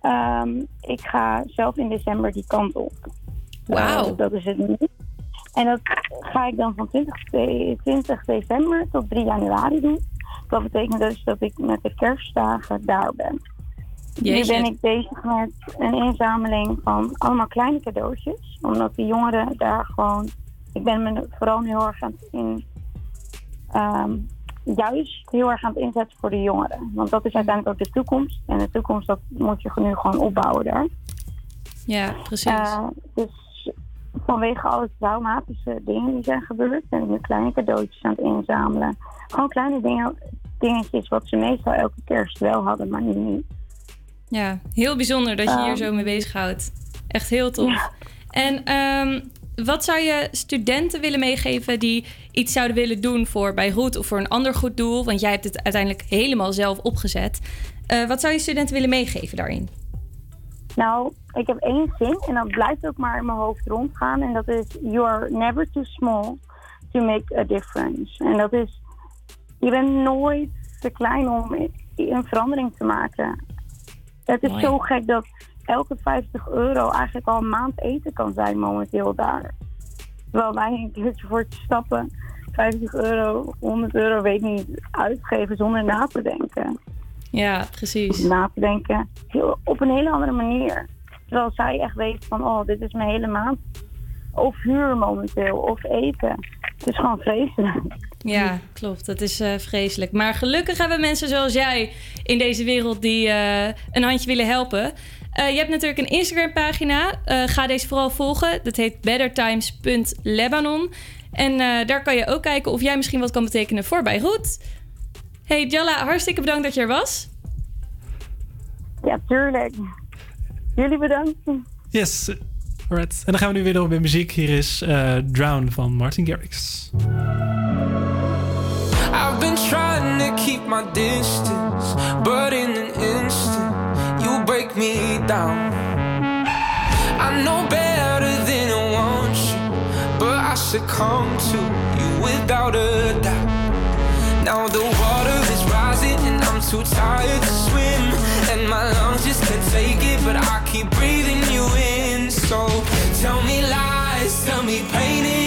ehm, ik ga zelf in december die kant op. Wauw. Eh, dat is het nu. En dat ga ik dan van 20, de- 20 december tot 3 januari doen. Dat betekent dus dat ik met de kerstdagen daar ben. Jeetje. Nu ben ik bezig met een inzameling van allemaal kleine cadeautjes. Omdat die jongeren daar gewoon... Ik ben me vooral nu heel erg aan het in... ehm, juist heel erg aan het inzetten voor de jongeren. Want dat is uiteindelijk ook de toekomst. En de toekomst dat moet je nu gewoon opbouwen daar. Ja, precies. Eh, dus vanwege alle traumatische dingen die zijn gebeurd, ben ik nu kleine cadeautjes aan het inzamelen. Gewoon kleine dingen, dingetjes wat ze meestal elke kerst wel hadden, maar nu niet. Ja, heel bijzonder dat je hier Ehm, zo mee bezighoudt. Echt heel tof. En ehm, wat zou je studenten willen meegeven die iets zouden willen doen voor Beirut of voor een ander goed doel? Want jij hebt het uiteindelijk helemaal zelf opgezet. Eh, wat zou je studenten willen meegeven daarin? Nou, ik heb één zin en dat blijft ook maar in mijn hoofd rondgaan. En dat is: You are never too small to make a difference. En dat is: je bent nooit te klein om een verandering te maken. Het is Mooi. zo gek dat elke 50 euro eigenlijk al een maand eten kan zijn momenteel daar. Terwijl wij een keertje voor te stappen 50 euro, 100 euro, weet niet, uitgeven zonder na te denken. Ja, precies. Na te denken heel- op een hele andere manier. Terwijl zij echt weet van, oh, dit is mijn hele maand. Of huur momenteel, of eten. Het is gewoon vreselijk. Ja, klopt. Dat is eh, vreselijk. Maar gelukkig hebben mensen zoals jij in deze wereld die eh, een handje willen helpen. Eh, je hebt natuurlijk een Instagram-pagina. Eh, ga deze vooral volgen. Dat heet bettertimes.lebanon. En eh, daar kan je ook kijken of jij misschien wat kan betekenen voor Goed. Hey Jalla, hartstikke bedankt dat je er was. Ja, tuurlijk. Jullie bedankt. Yes, right. En dan gaan we nu weer door met muziek. Hier is Drown van Martin Garrix. I've been trying to keep my distance, but in an instant. break me down. I know better than I want you, but I succumb to you without a doubt. Now the water is rising and I'm too tired to swim, and my lungs just can't take it, but I keep breathing you in. So tell me lies, tell me pain.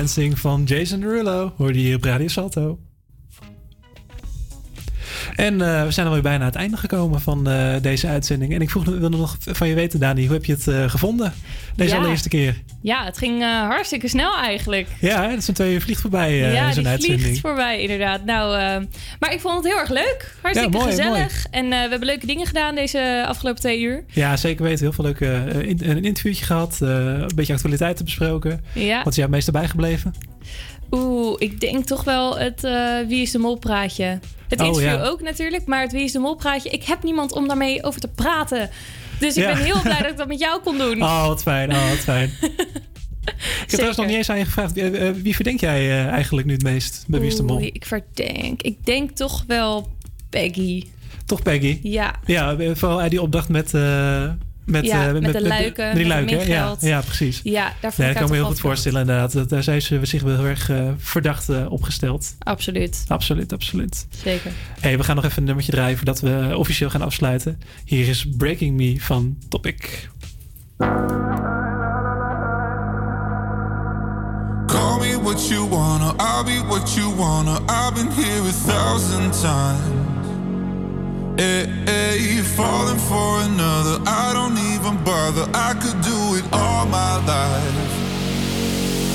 Dancing van Jason Derulo. Hoorde je hier op Radio Salto. En eh, we zijn alweer bijna aan het einde gekomen van eh, deze uitzending. En ik vroeg, wilde nog van je weten, Dani, hoe heb je het eh, gevonden? Deze Ja. allereerste keer. Ja, het ging hartstikke snel eigenlijk. Ja, hè, dat zijn twee vliegt voorbij ja, in zo'n uitzending. vliegt voorbij, inderdaad. Nou, maar ik vond het heel erg leuk. Hartstikke Ja, mooi, gezellig. En we hebben leuke dingen gedaan deze afgelopen twee uur. Ja, zeker weten. Heel veel leuke in- een interviewtje gehad. eh, een beetje actualiteiten besproken. Ja. Wat is jou het meeste bijgebleven? Oeh, ik denk toch wel het eh, Wie is de Mol praatje. Het Oh, interview ja. ook natuurlijk, maar het Wie is de Mol praatje. Ik heb niemand om daarmee over te praten. Dus ik Ja. ben heel blij dat ik dat met jou kon doen. Oh, wat fijn. Oh, wat fijn. ik heb trouwens nog niet eens aan je gevraagd. eh, eh, wie verdenk jij eigenlijk nu het meest bij Wie is de Mol? Ik verdenk. Ik denk toch wel Peggy. Toch Peggy? Ja. Ja, vooral die opdracht met... eh, met, Ja, met de luiken, Met die luiken, ja, ja, precies. Ja, daar nee, ik kan me heel goed voorstellen inderdaad. Dat- Daar zijn ze zich wel heel erg eh, verdacht eh, opgesteld. Absoluut. Absoluut, absoluut. Zeker. hey, we gaan nog even een nummertje draaien voordat we officieel gaan afsluiten. Hier is Breaking Me van Topic. Call me what you wanna, I'll be what you wanna. I've been here a thousand times. Eh, eh, falling for another. I don't even bother. I could do it all my life.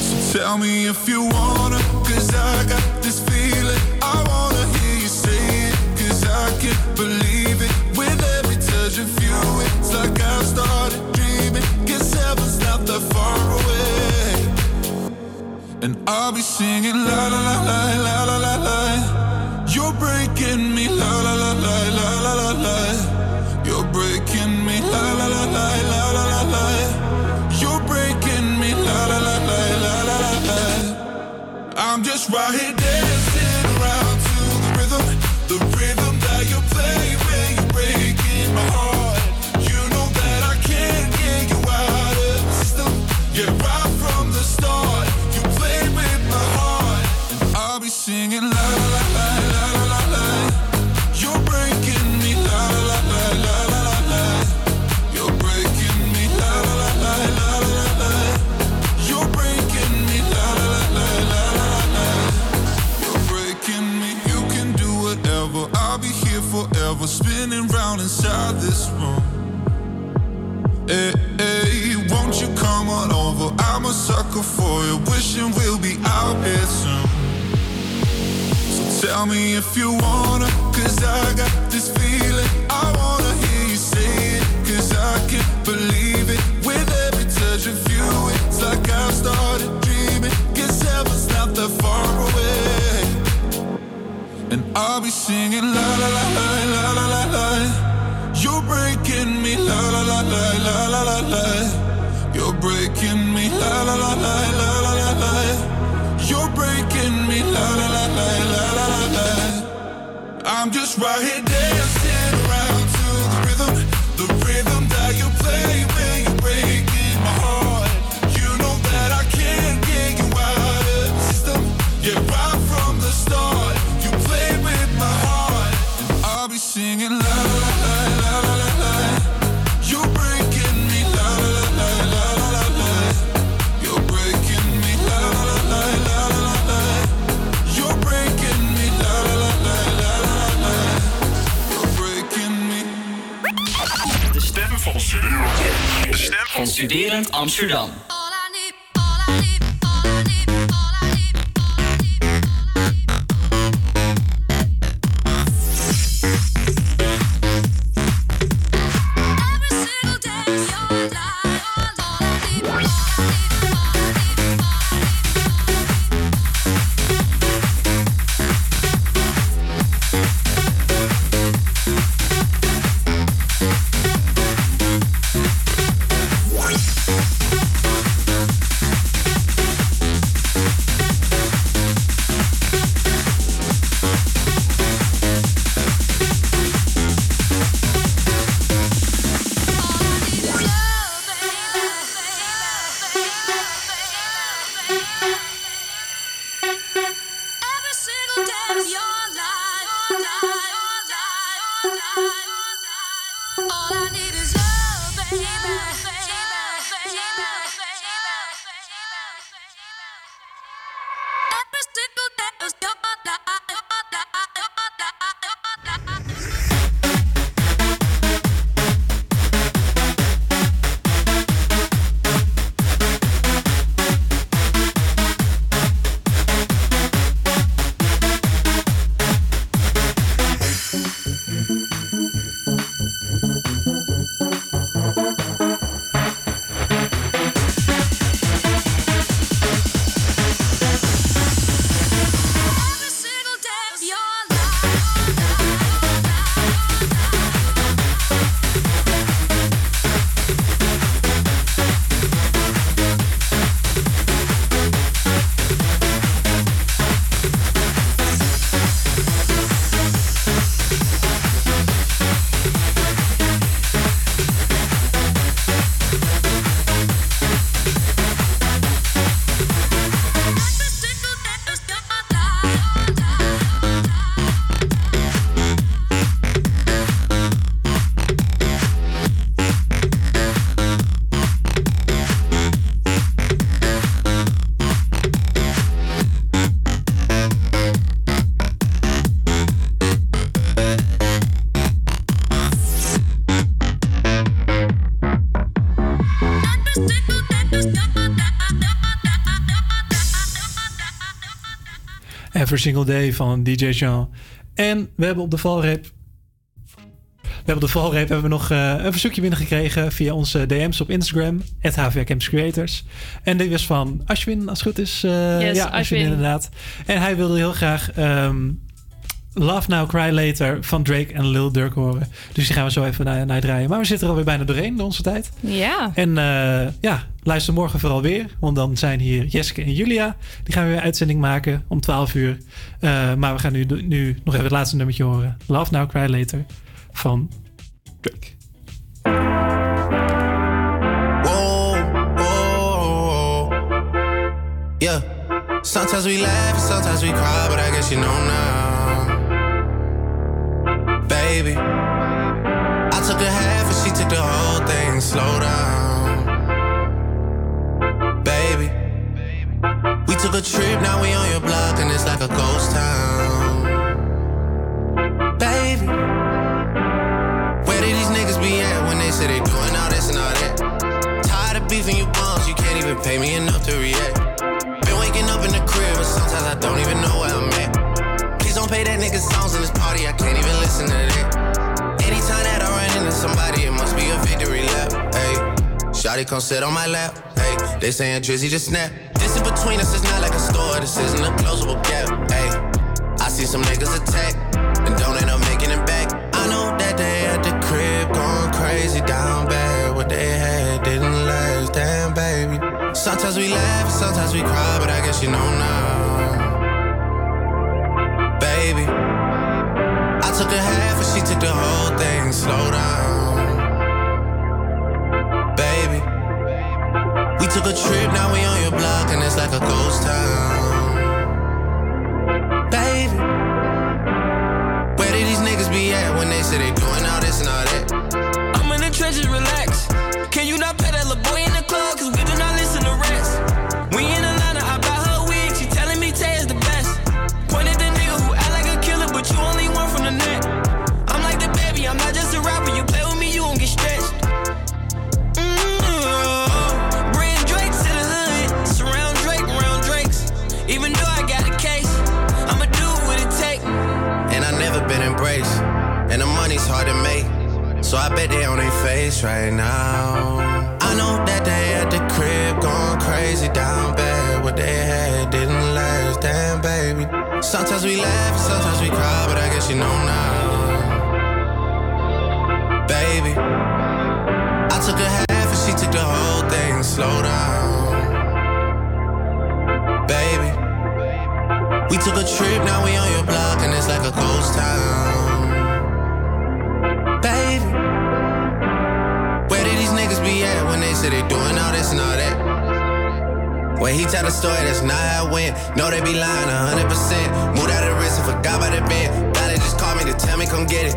So tell me if you wanna, I got this feeling. I wanna hear you say it, I can't believe it. With every touch of you, it's like I started dreaming. Heaven's not that far away. And I'll be singing la la la la la la la. la. You're breaking me la la la la la la la la. You're breaking me la la la la la la la la. You're breaking me la la la la la la la. I'm just right here dancing around to the rhythm, the rhythm if you wanna, cause I got this feeling. I wanna hear you say it, cause I can't believe it. With every touch of you, it's like I've started dreaming. Heaven's not that far away. And I'll be singing la la la la la la la. You're breaking me la la la la la la la la. You're breaking me la la la la la la la. You're breaking me, la la la la la la la. I'm just right here dancing. Van Studerend Amsterdam. Every Single Day van DJ Jean. En we hebben op de valreep... We hebben op de valreep hebben we nog eh, een verzoekje binnengekregen via onze DM's op Instagram, Campus Creators. En dit was van Ashwin, als het goed is. Yes, ja, Ashwin. inderdaad. En hij wilde heel graag ehm, Love Now, Cry Later van Drake en Lil Durk horen. Dus die gaan we zo even naar, naar draaien. Maar we zitten er alweer bijna doorheen, onze tijd. Ja. En eh, ja, luister morgen vooral weer. Want dan zijn hier Jeske en Julia. Die gaan weer een uitzending maken om 12 uur. Eh, maar we gaan nu, nu nog even het laatste nummertje horen. Love Now, Cry Later van Drake. Whoa, whoa, yeah. Sometimes we laugh sometimes we cry, but I guess you know now, baby. I took a half and she took the whole thing. Slow down, baby. We took a trip, now we on your block and it's like a ghost town, baby. Where did these niggas be at when they say they doing all this and all that? Tired of beefing you bums, you can't even pay me enough to react. Been waking up in the crib, but sometimes I don't even know where I'm at. Songs in this party, I can't even listen to that. Anytime that I run into somebody, it must be a victory lap. Hey, Shotty come sit on my lap. Hey, they saying Drizzy just snap. This in between us, it's not like a store, this isn't a closable gap. Hey, I see some niggas attack and don't end up making it back. I know that they at the crib going crazy down bad. What they had didn't last, damn baby. Sometimes we laugh, sometimes we cry, but I guess you know now, baby. I took a half and she took the whole thing. Slow down, baby. We took a trip, now we on your block and it's like a ghost town, baby. Where did these niggas be at when they say they doing all this and all that? I'm in the trenches, relax. Can you not that little boy in the club? Cause we do not money's hard to make. So I bet they on their face right now. I know that they at the crib going crazy down bad. What they had didn't last, damn baby. Sometimes we laugh, sometimes we cry, but I guess you know now, baby. I took a half and she took the whole thing. Slow down, baby. We took a trip, now we on your block and it's like a ghost town, say they doing all this and all that? When he tell the story, that's not how it went. No, they be lying 100%. Moved out of the wrist and forgot about the bed. Now they just call me to tell me come get it.